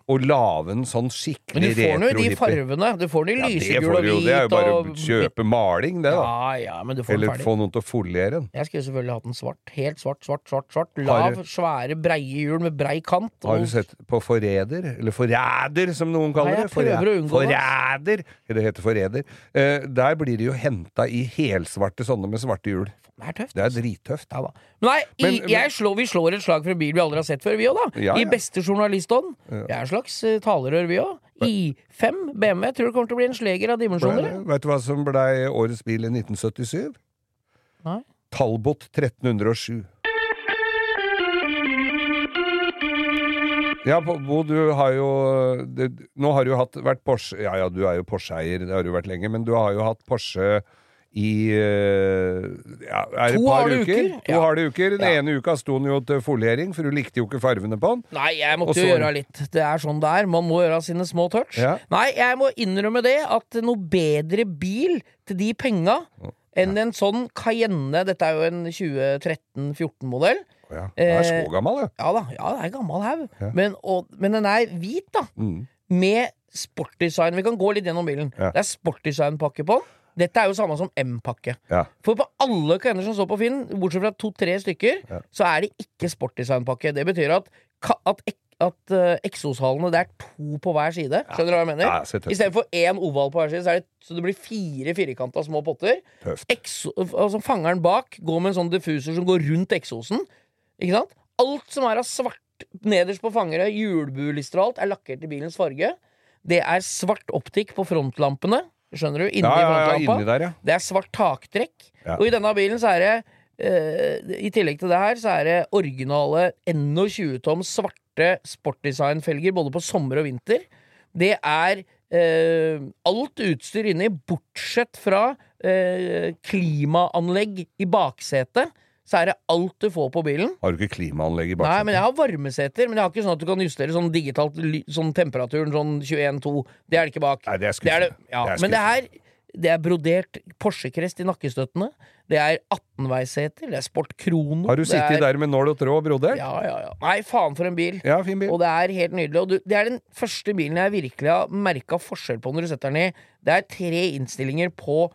og lage en sånn Men skikkelig du får nå de farvene. Du får den i lysegul og hvit Det er jo bare å kjøpe maling, det, da. Ja, ja, men du får Eller få noen til å foliere den. Jeg skulle selvfølgelig hatt den svart. Helt svart, svart, svart. svart Lav, du- svære, breie hjul med brei kant. Har du sett på Forræder, eller Forræder som noen kaller Nei, det. Forræder! Det heter Forræder. Eh, der blir de jo henta i helsvarte sånne med svarte hjul. Det er tøft. Det er drittøft. Ja. Nei, i, Men- men- jeg slår, vi slår et slag for en bil vi aldri har sett før, vi òg, da. Ja, I beste journalistånd. Vi er en slags eh, talerør, vi òg. I5 BMW. Tror det kommer til å bli en sleger av dimensjoner. Veit du hva som blei årets bil i 1977? Nei. Talbot 1307. Ja, Bo, du har jo det, Nå har du hatt, vært Porsche Ja ja, du er jo Porsche-eier, det har du vært lenge, men du har jo hatt Porsche i eh, ja, er To harde uker? uker. To Ja. harde uker. Den Ja. ene uka sto den jo til foliering, for du likte jo ikke farvene på den. Nei, jeg måtte så- gjøre litt. Det er sånn det er. Man må gjøre sine små touch. Ja. Nei, jeg må innrømme det at noe bedre bil til de penga enn en sånn Cayenne Dette er jo en 2013-14-modell. Ja, den er Eh, så gammel, ja. Ja da, ja, det er gammel haug. Ja. Men, men den er hvit, da. Mm. Med sportdesign. Vi kan gå litt gjennom bilen. Ja. Det er sportdesignpakke på den. Dette er jo samme som M-pakke. Ja. For på alle Cayenner som står på Finn, bortsett fra to-tre stykker, Ja. så er det ikke sportdesignpakke. Det betyr at, at, at uh, eksoshalene det er to på hver side. Skjønner du hva jeg mener? Ja. Istedenfor én oval på hver side, så, det, så det blir fire firkanta små potter. Exo, altså Fangeren bak går med en sånn diffuser som går rundt eksosen. Ikke sant? Alt som er av svart nederst på fangere, hjulbuelister og alt, er lakkert i bilens farge. Det er svart optikk på frontlampene. Skjønner du? Inni Ja, ja, ja, frontlampa. inni der, ja. Det er svart taktrekk. Og i denne bilen så er det eh, I tillegg til det her, så er det originale 21-tom svarte sportdesignfelger både på sommer og vinter. Det er eh, alt utstyr inni, bortsett fra eh, klimaanlegg i baksetet. Så er det alt du får på bilen. Har du ikke klimaanlegg i Nei, men jeg har varmeseter, men jeg har ikke sånn at du kan justere sånn digitalt sånn temperaturen sånn 21-2. Det er det ikke bak. Nei, det er skuffende. ja. Men det er, det er brodert Porsche-krest i nakkestøttene. Det er 18-veiseter. Det er Sport Krono. Har du sittet er, der med nål og tråd, brodert? Ja, ja, ja. Nei, faen for en bil. Ja, fin bil. Og det er helt nydelig. Og du, det er den første bilen jeg virkelig har merka forskjell på når du setter den i. Det er tre innstillinger på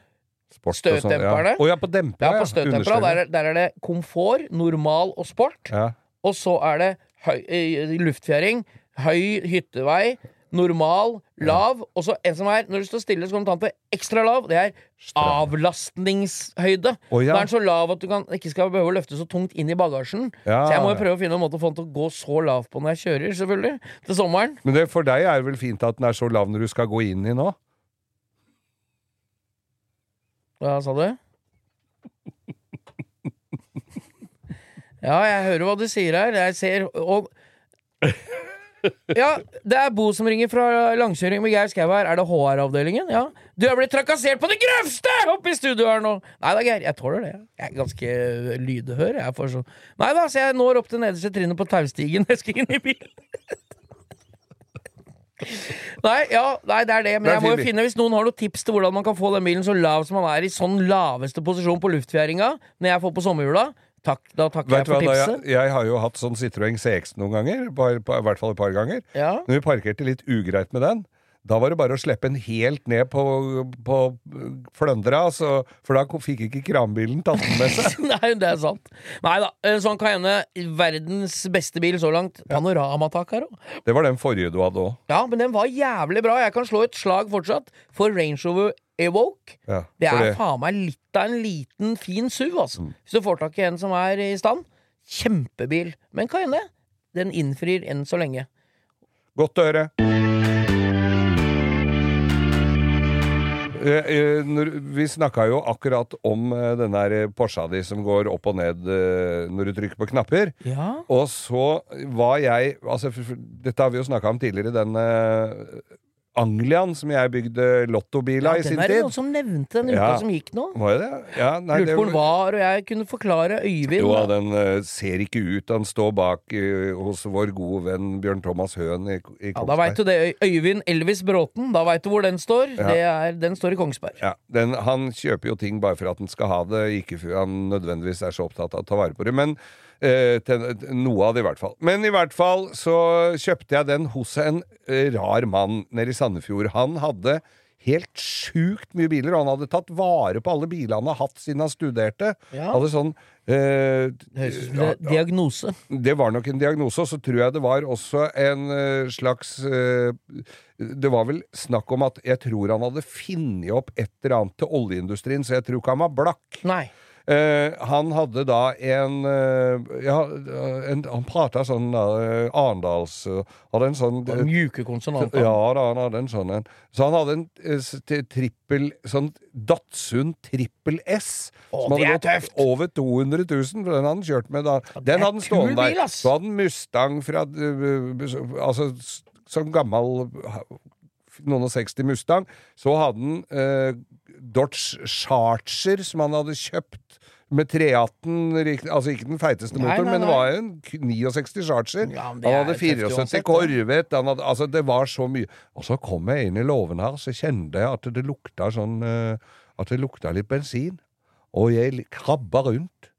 Sport og sånn. Ja. Oh, ja, på dempere, Ja, på støtdempera. Der, er- der er det komfort, normal og sport. Ja. Og så er det høy, eh, luftfjæring, høy hyttevei, normal, lav, og så en som er Når du står stille, så kan du ta den til ekstra lav. Det er avlastningshøyde. Oh, ja. Da er den så lav at du kan, ikke skal behøve å løfte så tungt inn i bagasjen. Ja. Så jeg må jo prøve å finne en måte å få den til å gå så lav på når jeg kjører, selvfølgelig. Til sommeren. Men det, for deg er det vel fint at den er så lav når du skal gå inn i nå? Hva sa du? Ja, jeg hører hva du sier her. Jeg ser og Ja, det er Bo som ringer fra langkjøring med Geir Skau her. Er det HR-avdelingen? Ja. Du er blitt trakassert på det grøvste oppe i studio her nå! Nei da, Geir. Jeg tåler det. Jeg er ganske lydhør. Jeg får sånn Nei da, så jeg når opp til nederste trinnet på taustigen. Jeg skal inn i bilen. Nei, ja, nei, det er det. Men Det er jeg må jo finne Hvis noen har noen tips til hvordan man kan få den bilen så lav som man er i sånn laveste posisjon på luftfjæringa når jeg får på sommerhjula, takk, da takker Vet jeg for hva, da, tipset. jeg, jeg har jo hatt sånn Citroën CX noen ganger, par, pa- i hvert fall et par ganger. Ja. Når vi parkerte litt ugreit med den, da var det bare å slippe den helt ned på, på Fløndra, så, for da fikk ikke kranbilen tatt den med seg. Nei, det er sant. Nei da, en sånn Cayenne, verdens beste bil så langt. Panoramatak her òg. Det var den forrige du hadde òg. Ja, men den var jævlig bra. Jeg kan slå et slag fortsatt for Range Rover Evoque. Ja, Det er faen meg litt av en liten, fin SUV, altså. Hvis du får tak i en som er i stand. Kjempebil. Men Cayenne, den innfrir enn så lenge. Godt å høre. Vi snakka jo akkurat om eh, den der Porscha di som går opp og ned eh, når du trykker på knapper. Ja. Og så var jeg altså, Dette har vi jo snakka om tidligere, den eh, Anglian som jeg bygde lottobil av i sin tid. den er det noen som nevnte den uka Ja. som gikk nå. Var det det? Ja, nei, Lurte det på hvor den var, og jeg kunne forklare Øyvind. Jo, da. den uh, ser ikke ut. Han står bak uh, hos vår gode venn Bjørn Thomas Høen i, i Ja, da veit du det. Øyvind Elvis Bråten, da veit du hvor den står. Ja. Det er, den står i Kongsberg. Ja, den, Han kjøper jo ting bare for at han skal ha det, ikke for han nødvendigvis er så opptatt av å ta vare på det. Men eh, til, Noe av det, i hvert fall. Men i hvert fall så kjøpte jeg den hos en rar mann nede i Sandefjord. Han hadde helt sjukt mye biler, og han hadde tatt vare på alle bilene han har hatt siden han studerte. Ja. Hadde sånn eh, høres ut som er diagnose. det var nok en diagnose, og så tror jeg det var også en eh, slags eh, Det var vel snakk om at jeg tror han hadde funnet opp et eller annet til oljeindustrien, så jeg tror ikke han var blakk. Nei. Eh, han hadde da en uh, Ja, en, han prata sånn eh, Arendals Hadde en sånn Det Mjuke konsonanter. ja da, han hadde en sånn en. Så han hadde en trippel Sånn Datsun trippel S. Å, som hadde gått tøft! Over 200 000, for den hadde han kjørt med da. Ja, Den hadde han stående der. Så hadde han Mustang fra Altså sånn gammel noen og 60 Mustang. Så hadde han eh, Dodge Charger, som han hadde kjøpt med 318 Altså ikke den feiteste Nei, motoren, nei, men det var jo en 69 Charger. Ja, han hadde 74 uansett. Corvette. Han hadde, altså, det var så mye. Og så kom jeg inn i låven her, så kjente jeg at det lukta sånn eh, At det lukta litt bensin. Og jeg krabba rundt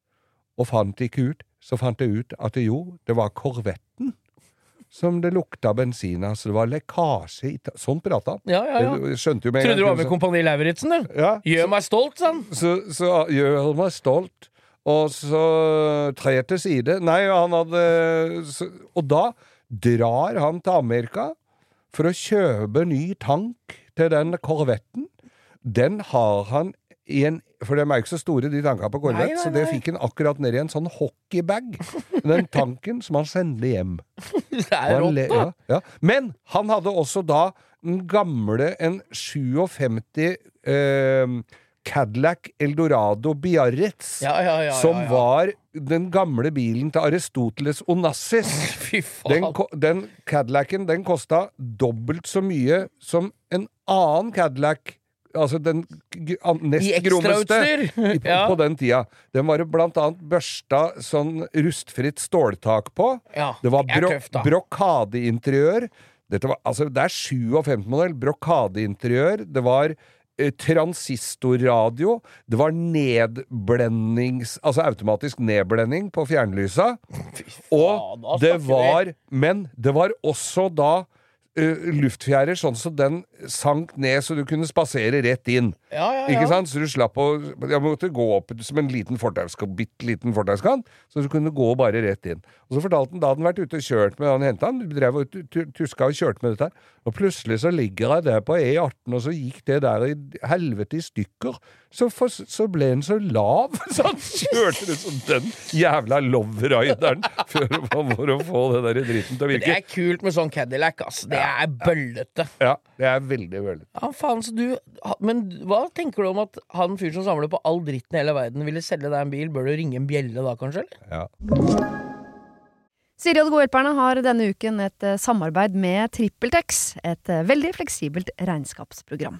og fant ikke ut. Så fant jeg ut at jo, det var Corvetten som det lukta bensin av. Så det var lekkasje i Sånn prata han. Ja, ja, ja. Jeg skjønte jo med en Trodde du var med Kompani Lauritzen, du. ja, Gjør meg stolt, sa han. så, så gjør meg stolt. Og så tre til side. Nei, han hadde så, Og da drar han til Amerika for å kjøpe ny tank til den korvetten. Den har han en For de er jo ikke så store, de tankene på Corvette, så det fikk han akkurat ned i en sånn hockeybag. Den tanken som han sendte hjem. Det er rått, da. ja, ja. Men han hadde også da den gamle, en 57 eh, Cadillac Eldorado Biarritz. Ja, ja, ja, som var den gamle bilen til Aristoteles Onassis. Fy faen. Den, den Cadillacen den kosta dobbelt så mye som en annen Cadillac. Altså den nest grommeste på, Ja. på den tida. Den var det blant annet børsta sånn rustfritt ståltak på. Ja, Det var bro tøft, brokadeinteriør. Dette var, altså, det er 57-modell. Brokadeinteriør. Det var eh, transistorradio. Det var nedblendings... Altså automatisk nedblending på fjernlysa. Og det var Men det var også da eh, luftfjærer, sånn så den sank ned så du kunne spasere rett inn. Ja, ja, ja. Ikke sant? Så du slapp å Jeg måtte gå opp som en liten fortauskant, bitte liten fortauskant, så du kunne gå bare rett inn. Og så fortalte han da hadde han vært ute og kjørt med han henta han, drev og tu- tu- tuska og kjørte med dette her. Og plutselig så ligger jeg der på E18, og så gikk det der i helvete i stykker. Så, for, så ble han så lav, så han kjørte det som den jævla lowrideren for, for å få det der dritten til å virke. Det er kult med sånn Cadillac, ass. Det er bøllete. Ja, det er veldig, bøllete. Ja, faen, så du Men hva tenker du om at han fyren som samler på all dritten i hele verden, ville selge deg en bil? Bør du ringe en bjelle da, kanskje? eller? ja. Siri og de gode hjelperne har denne uken et samarbeid med TrippelTex, et veldig fleksibelt regnskapsprogram.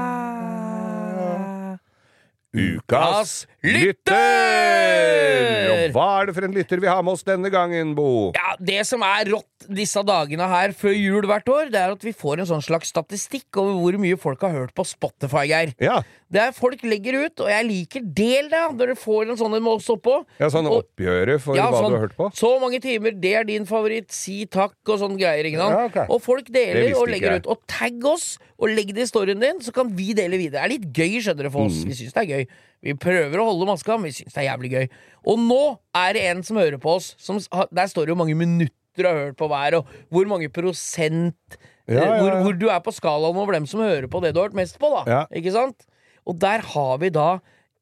Ukas lytter! Og hva er det for en lytter vi har med oss denne gangen, Bo? Ja, Det som er rått disse dagene her før jul hvert år, det er at vi får en sånn slags statistikk over hvor mye folk har hørt på Spotify, Geir. Ja, Det er Folk legger ut, og jeg liker del det, når du får en sånn en oss oppå. ja sånn oppgjøret for Ja, hva sånn, du har hørt på? Så mange timer, det er din favoritt, si takk og sånn greier. Ikke sant? Ja, okay. Og folk deler og legger jeg. ut. Og tagg oss, og legg det i storyen din, så kan vi dele videre. Det er litt gøy, skjønner dere, for Mm. oss. Vi syns det er gøy. Vi prøver å holde maska, men vi syns det er jævlig gøy. Og nå er det en som hører på oss, som, der står det jo mange minutter du har hørt på hver, og hvor mange prosent Ja, ja, ja. Hvor, hvor du er på skalaen over dem som hører på det du har hørt mest på, da. Ikke sant? Og der har vi da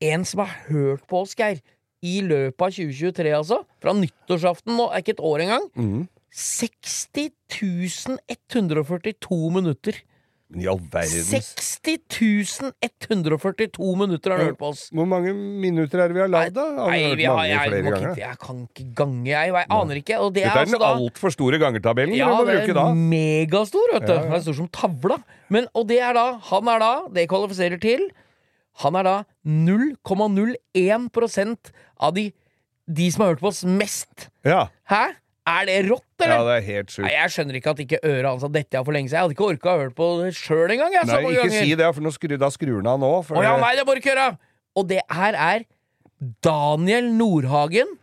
en som har hørt på oss, Geir. I løpet av 2023, altså. Fra nyttårsaften nå, er ikke et år engang. Mm. 60 142 minutter. Men I all verden 60 142 minutter har han hørt på oss. Hvor mange minutter er det vi har lagd, da? Har vi Nei, hørt vi har, mange jeg, flere ganger? ikke, jeg kan ikke gange, jeg. Jeg aner ikke. Og det Dette er er altså den altså, altfor store gangertabellen ja, du må det bruke da. er megastor, vet du. Ja. Den er stor som tavla. Men, og det er da Han er da Det kvalifiserer til Han er da 0,01% av de, de som har hørt på oss mest. Ja. Hæ? Er det rått, eller? ja, det er helt Nei, sjukt. jeg skjønner ikke at ikke øret hans har dette av for lenge siden. Jeg hadde ikke orka å høre på det sjøl engang. Nei, ikke ganger. si det, for nå skru, da skrur han av nå. For Å ja, nei, det må du ikke gjøre! Og det her er Daniel Nordhagen.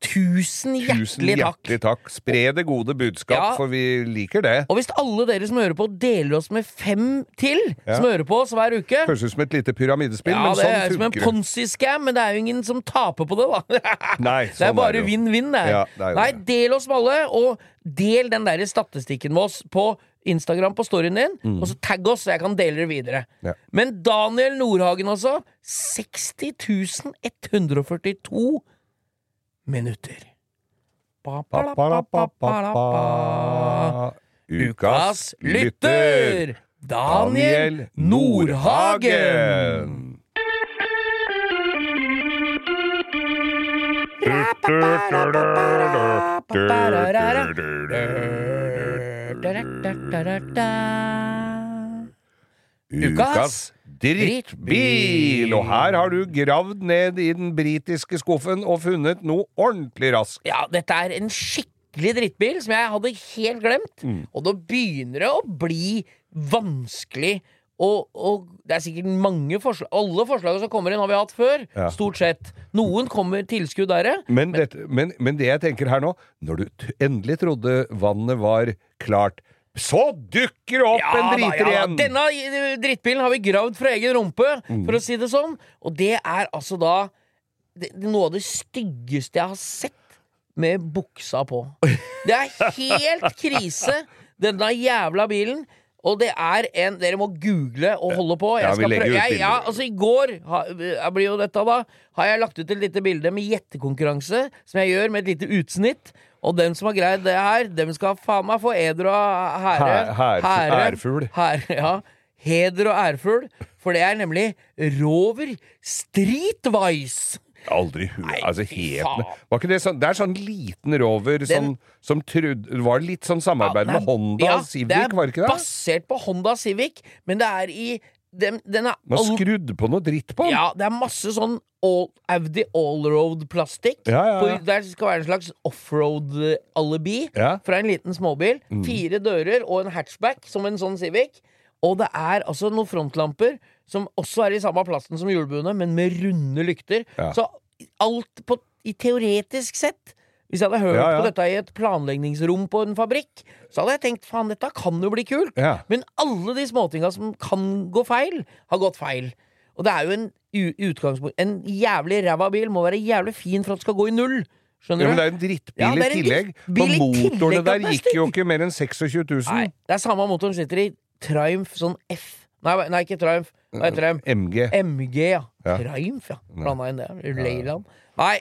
Tusen hjertelig Tusen takk. hjertelig takk. Spre det gode budskap, Ja. for vi liker det. Og hvis alle dere som hører på, deler oss med fem til, Ja. som hører på oss hver uke Høres ut som et lite pyramidespill, Ja, men det er sånn som en. Ponzi-scam, men det er jo ingen som taper på det, da. Nei, det er sånn bare vinn-vinn, det. Ja, det Nei, del oss med alle, og del den der statistikken med oss på Instagram på storyen din, og så tagg oss, så jeg kan dele det videre. Mm. Ja. Men Daniel Nordhagen også, 60 142 minutter. Ukas lytter, Daniel Nordhagen. Ukas drittbil! Og her har du gravd ned i den britiske skuffen og funnet noe ordentlig raskt. Ja, dette er en skikkelig drittbil som jeg hadde helt glemt. Mm. Og da begynner det å bli vanskelig. Og, og det er sikkert mange forslag Alle forslagene som kommer inn, har vi hatt før. Ja. Stort sett. Noen kommer tilskudd der. Men, dette, men, men det jeg tenker her nå, når du endelig trodde vannet var klart, så dukker det opp en driter da, ja, igjen! Denne eh, drittbilen har vi gravd fra egen rumpe, Mm. for å si det sånn. Og det er altså da det, noe av det styggeste jeg har sett med buksa på. Det er helt krise, denne jævla bilen. Og det er en Dere må google og holde på. Jeg skal prøve- jeg, ja, altså I går ha, jeg blir jo dette da har jeg lagt ut et lite bilde med gjettekonkurranse, som jeg gjør med et lite utsnitt. Og dem som har greid det her, dem skal faen meg få eder og hære. Ærfugl. Ja. Heder og ærfugl. For det er nemlig Rover Streetwise. Aldri. Nei, Altså, faen. Var ikke det sånn Det er sånn liten rover som, som trodde var litt sånn samarbeid Ja, med Honda ja, Civic, er var det ikke det? Det er Basert på Honda Civic, men det er i den, den er Man skrudd på noe dritt på den. Ja, det er masse sånn all, Audi allroad-plastikk. Ja, ja, ja. Der skal være en slags offroad-alibi. Mm. fra en liten småbil. Fire dører og en hatchback som en sånn Civic. Og det er altså noen frontlamper som også er i samme plasten som hjulbuene, men med runde lykter. Så alt på i teoretisk sett Hvis jeg hadde hørt på dette i et planleggingsrom på en fabrikk, så hadde jeg tenkt faen, dette kan jo bli kult. Men alle de småtinga som kan gå feil, har gått feil. Og det er jo en utgangspunkt En jævlig ræva bil må være jævlig fin for at det skal gå i null. Ja, men det er en drittbil Ja, i er en tillegg. For motorene der er gikk jo ikke mer enn 26 000. Nei, det er samme motoren sitter i Triumph sånn F. Nei, nei ikke Triumph. Hva heter dem? MG. MG, ja. Ja. Triumph, ja. Blanda inn det. Leyland. Nei,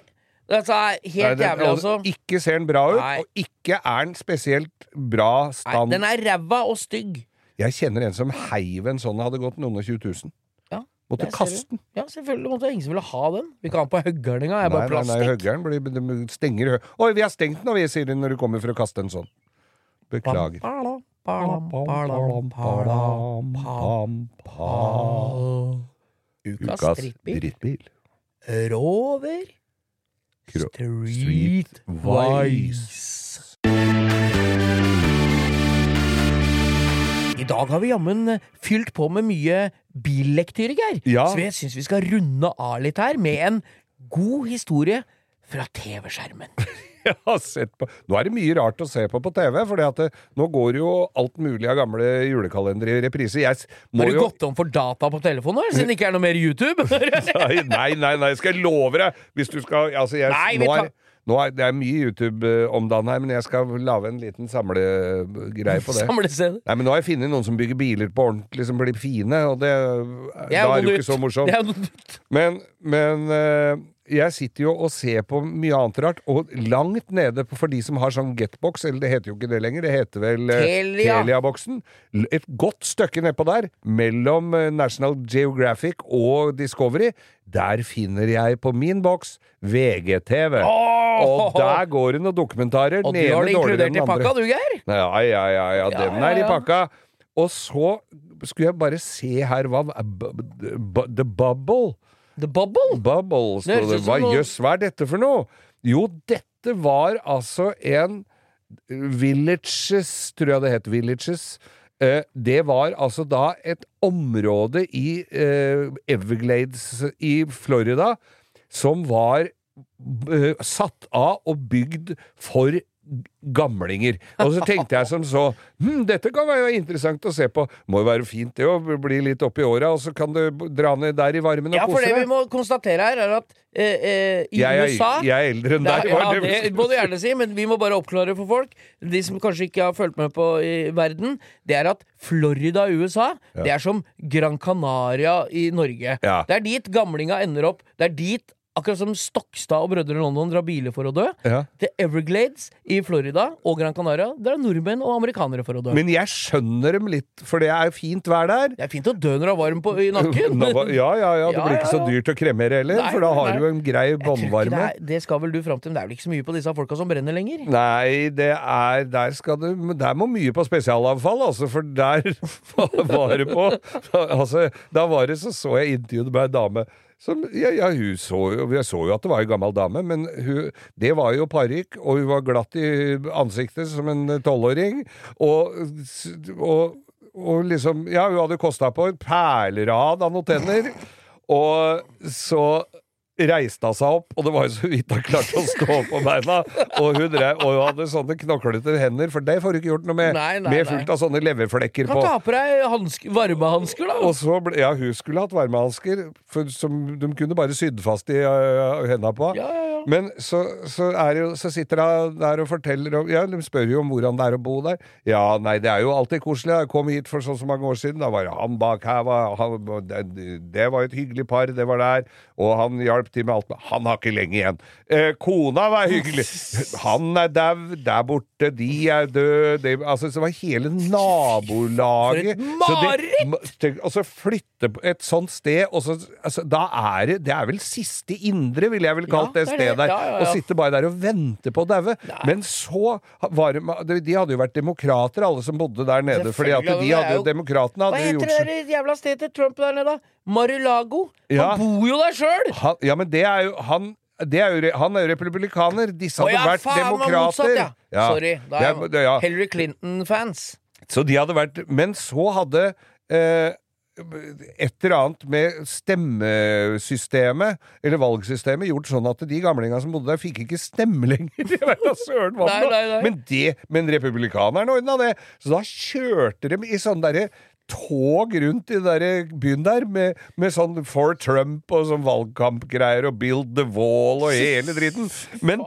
dette er Nei, helt jævlig, altså. Ikke ser den bra ut, Nei. og ikke er den spesielt bra Nei, stand. den er ræva og stygg. Jeg kjenner en som heiv en sånn hadde gått noen og 20 000. Måtte kaste den. Ja, selvfølgelig. Måtte ingen som ville ha den. Vi kan ha den på høggeren engang. Jeg er Nei, bare nei, nei, plastikk. høggeren blir, de stenger hø Oi, vi har stengt nå, vi, sier de når du kommer for å kaste en sånn. Beklager. Ukas drittbil. Rover Streetwise. Street I dag har vi jammen fylt på med mye billektyre, Geir. Ja. Så jeg syns vi skal runde av litt her med en god historie fra TV-skjermen. Jeg har sett på Nå er det mye rart å se på på TV, for nå går jo alt mulig av gamle julekalendere i reprise. Jeg Har du jo gått om for data på telefonen, siden det ikke er noe mer YouTube? Nei, nei, nei, skal jeg love deg! Hvis du skal altså jeg, Nei, vi nå er, nå er, Det er mye YouTube eh, om dagen her, men jeg skal lage en liten samlegreie på det. Nei, men Nå har jeg funnet noen som bygger biler på ordentlig som blir fine, og det, Det er da er det jo ikke så morsomt. Men, men eh, jeg sitter jo og ser på mye annet rart, og langt nede på, for de som har sånn Getbox, eller det heter jo ikke det lenger, det heter vel eh, Telia. Telia-boksen. Telia Et godt stykke nedpå der, mellom eh, National Geographic og Discovery, der finner jeg på min boks VGTV. Og der går det noen dokumentarer. Og du har det inkludert i pakka, du, Geir? Ja, ja, ja, ja, den er i pakka. Og så skulle jeg bare se her hva The Bubble. The Bubble? Bubble, Det det. Hva jøss, hva er dette for noe? Jo, dette var altså en Villages, tror jeg det het. Villages. Eh, det var altså da et område i eh, Everglades i Florida som var eh, satt av og bygd for gamlinger. Og så tenkte jeg som så hm, dette kan være interessant å se på. Må jo være fint det å bli litt oppi åra, og så kan du dra ned der i varmen og Ja, for det vi må konstatere her, er at eh, eh, i Jeg er, USA jeg er eldre enn deg. ja, det- det må du gjerne si, men vi må bare oppklare for folk. De som kanskje ikke har fulgt med på i verden, det er at Florida i USA, det er som Gran Canaria i Norge. Ja. Det er dit gamlinga ender opp. Det er dit Akkurat som Stokstad og Brødrene London drar biler for å dø. Ja. The Everglades i Florida og Gran Canaria, drar nordmenn og amerikanere for å dø. Men jeg skjønner dem litt, for det er jo fint vær der. det er fint å dø når du er varm på, i nakken. Ja, ja, ja. Det blir ikke så dyrt å kremere heller, Nei, for da har nei. du en grei båndvarme. Det, det skal vel du fram til, men det er vel ikke så mye på disse folka som brenner lenger? Nei, det er Der skal du Der må mye på spesialavfall, altså, for der var det på Altså, da var det så så jeg intervjuet med ei dame som ja, ja, hun så jo Jeg så jo at det var ei gammel dame, men hun Det var jo parykk, og hun var glatt i ansiktet som en tolvåring, og, og og liksom Ja, hun hadde kosta på en perlerad av noen tenner. Og så reiste hun seg opp, og det var jo så vidt hun klarte å stå på beina. Og hun, og hun hadde sånne knoklete hender, for det får du ikke gjort noe med. Nei, nei, med fullt av sånne leverflekker Kan på. ta på deg hansk, varmehansker, da. Og så ble, ja, hun skulle hatt varmehansker som de kunne bare sydd fast i uh, henda på. Ja, ja. Men så, så, er jo, så sitter hun der og forteller om Ja, de spør jo om hvordan det er å bo der. Ja, nei, det er jo alltid koselig. Jeg kom hit for så og så mange år siden. Da var det han bak her. Var, han, det, det var et hyggelig par, det var der. Og han hjalp til med alt. Han har ikke lenge igjen. Eh, kona var hyggelig. Han er dau, der borte, de er døde. Det, altså, så var hele nabolaget For et Så mareritt! Og så flytte på et sånt sted, og så altså, Da er det Det er vel siste indre, ville jeg vel kalt Ja, det det stedet det. der. Ja, ja, ja. Og sitte bare der og vente på å daue. Men så var det De hadde jo vært demokrater, alle som bodde der nede. Fordi at de er hadde jo Demokratene Hva hadde jo heter det jævla stedet til Trump der nede? da? Mar-a-Lago? Ja. Han bor jo der sjøl! Ja, men det er jo Han det er jo, han er jo republikaner. Disse hadde vært faen, demokrater. motsatt, ja. Sorry. Da er er- det- ja. Hillary Clinton-fans. Så de hadde vært Men så hadde eh, et eller annet med stemmesystemet, eller valgsystemet, gjort sånn at de gamlingene som bodde der, fikk ikke stemme lenger. Jeg vet da søren hva Nei, nei, nei. Men, det, men republikanerne ordna det. Så da kjørte de i sånn derre tog rundt i den byen der med, med sånn for Trump og sånn valgkampgreier og build the wall og hele dritten. Men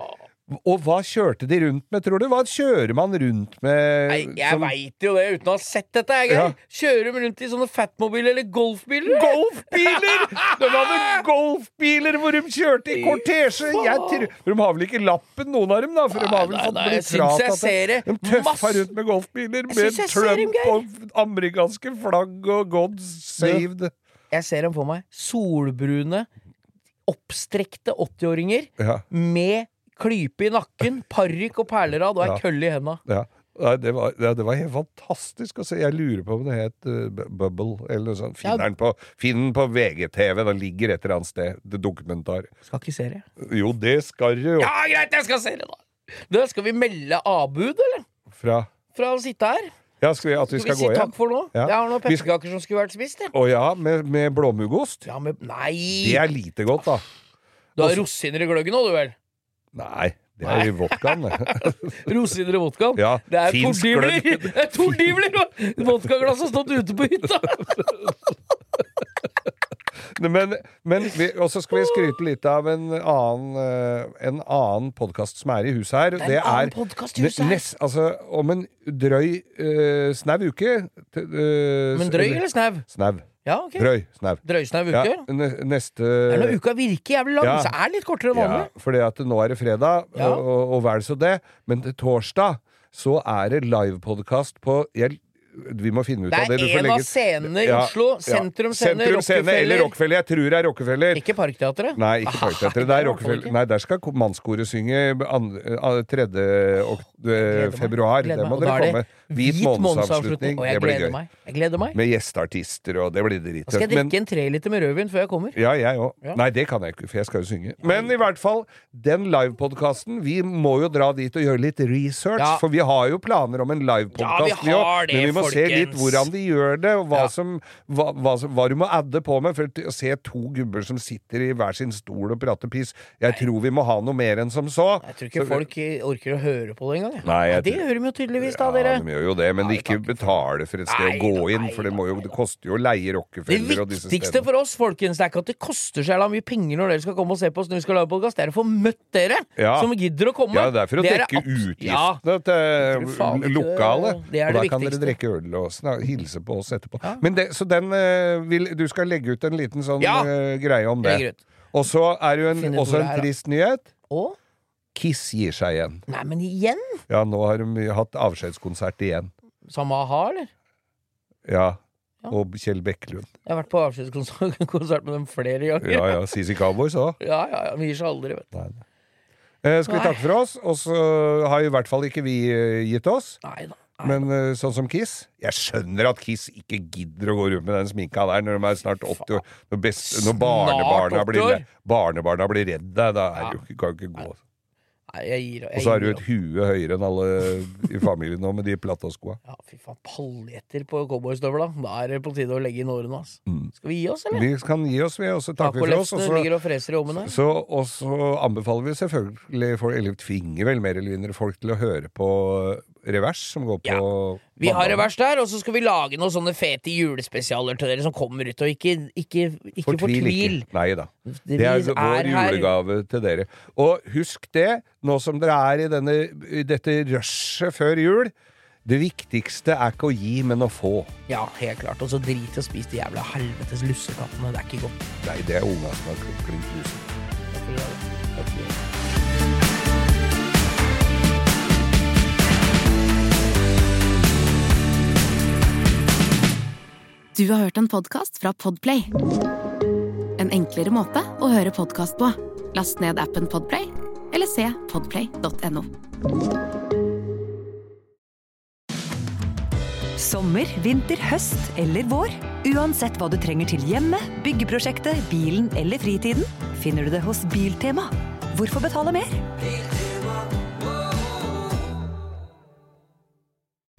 Og hva kjørte de rundt med, tror du? Hva kjører man rundt med? Nei, jeg som- veit jo det uten å ha sett dette, jeg, Ja. Kjører de rundt i sånne fatmobiler eller golfbiler? Golfbiler! De hadde golfbiler hvor de kjørte i kortesje! Jeg tror, de har vel ikke lappen, noen av dem, da? For de har vel Nei, fått nei, jeg syns jeg ser det. De tøffa Masse- rundt med golfbiler med Trump og amerikanske flagg og God save the Jeg ser dem for meg. Solbrune, oppstrekte 80-åringer Ja. med klype i nakken, parykk og perlerad og ei Ja. kølle i henda. ja. Nei, det, var, ja, det var helt fantastisk å se. Jeg lurer på om det het uh, Bubble eller noe sånt. Finn Ja. den på, på VGTV. Den ligger et eller annet sted. Det dokumentar. Skal ikke se det. Jo, det skal du jo. Ja, greit, jeg skal se det, da! Da skal vi melde avbud, eller? Fra Fra å sitte her? Ja, skal vi, at vi Skal skal, vi si gå takk igjen? for nå? Ja. Jeg har noen pepperkaker som skulle vært spist. Å ja, med, med blåmuggost? Ja, men Nei! Det er lite godt, da. Du har rosiner i gløggen nå, du vel? Nei, det er i vodkaen, det. Rosiner i vodkaen? Ja, det er tordivler! Er tordivler! Vodkaglass har stått ute på hytta! Men, men og så skal vi skryte litt av en annen, eh, en annen podkast som er i huset her. Det er en podcast i huset her. nes- altså, om en drøy uh, snau uke uh, Men drøy eller snau? Snau. Ja, ok. Drøy. Snau. Drøysnau uke? Ja, Ja. ne- neste når uka virker jævlig lang, Ja. så er det litt kortere enn Ja, fordi at nå er det fredag, Ja. og, og, og vel så det. Men til torsdag så er det livepodkast på jeg, Vi må finne ut av det. Det er en av scenene i Oslo. Sentrum Scene, Sentrum Scene eller Rockefeller. Jeg tror det er Rockefeller. Ikke Parkteatret? Nei, ikke Parkteatret. Det er er Rockefeller. Nei, der skal mannskoret synge eh, 3. ok- eh, februar. Det må dere er komme. Hvit månedsavslutning. Det blir gøy. Jeg gleder meg. Med gjesteartister, og det blir Da skal jeg drikke en treliter med rødvin før jeg kommer. ja, jeg òg. Nei, det kan jeg ikke, for jeg skal jo synge. Men i hvert fall, den livepodkasten Vi må jo dra dit og gjøre litt research, for vi har jo planer om en livepodkast. vi òg. men vi må se litt hvordan de gjør det, og hva, Ja. som, hva, hva, hva du må adde på med. For å se to gubber som sitter i hver sin stol og prater piss Jeg tror vi må ha noe mer enn som så. Jeg tror ikke Så- folk orker å høre på det engang. Nei, det tror- gjør de jo tydeligvis, da, Ja, de gjør jo det, men Nei, ikke betaler for et sted Nei å gå da, inn, for det, må jo, det koster jo å leie Det Rockefeller og disse viktigste for oss, folkens, det er ikke at det koster så mye penger når dere skal komme og se på oss når vi skal lage podkast. Det er å få møtt dere Ja. som gidder å komme. Ja, det er for å Det dekke Ja. utgiftene til lokalet. og det da kan dere drikke øl og hilse på oss etterpå. Ja. Men det, så den eh, vil, Du skal legge ut en liten sånn Ja. eh, greie om det. Og så er det jo en, også en trist nyhet. Og? Kiss gir seg igjen. Nei, men igjen? Ja, nå har de hatt avskjedskonsert igjen. Samme a-ha, eller? Ja. Ja. Og Kjell Bekkelund. Jeg har vært på avskjedskonsert med dem flere ganger. Ja ja, CC Cowboys òg. ja, ja, ja, Vi gir seg aldri, vet du. Eh, skal vi takke for oss? Og så har i hvert fall ikke vi eh, gitt oss. Nei da. Men eh, sånn som Kiss Jeg skjønner at Kiss ikke gidder å gå rundt med den sminka der når de er snart 80 år. Når, best, når barnebarna, 80 blir, barnebarna blir redde, da er det jo kan du ikke gå. Nei, jeg gir Og så er du et hue høyere enn alle i familien nå med de platåskoa. Ja, fy faen. Paljetter på cowboystøvla. Da er det på tide å legge inn årene, Altså. Mm. Skal vi gi oss, eller? Vi kan gi oss, vi, og så takker vi for oss. Og så, anbefaler vi selvfølgelig for eller tvinger vel mer eller mindre folk til å høre på Revers, som går på Ja. Vi har revers der, og så skal vi lage noen sånne fete julespesialer til dere som kommer ut. Og ikke, ikke, ikke fortvil. ikke. Nei da. Det er er vår her. julegave til dere. Og husk det, nå som dere er i, denne, i dette rushet før jul. Det viktigste er ikke å gi, men å få. Ja, helt klart. Og så drit i å spise de jævla helvetes lussekattene. Det er ikke godt. Nei, det er unga som har klukkling Takk for huset. Du har hørt en podkast fra Podplay. En enklere måte å høre podkast på. Last ned appen Podplay, eller se podplay.no. Sommer, vinter, høst eller vår. Uansett hva du trenger til hjemmet, byggeprosjektet, bilen eller fritiden, finner du det hos Biltema. Hvorfor betale mer?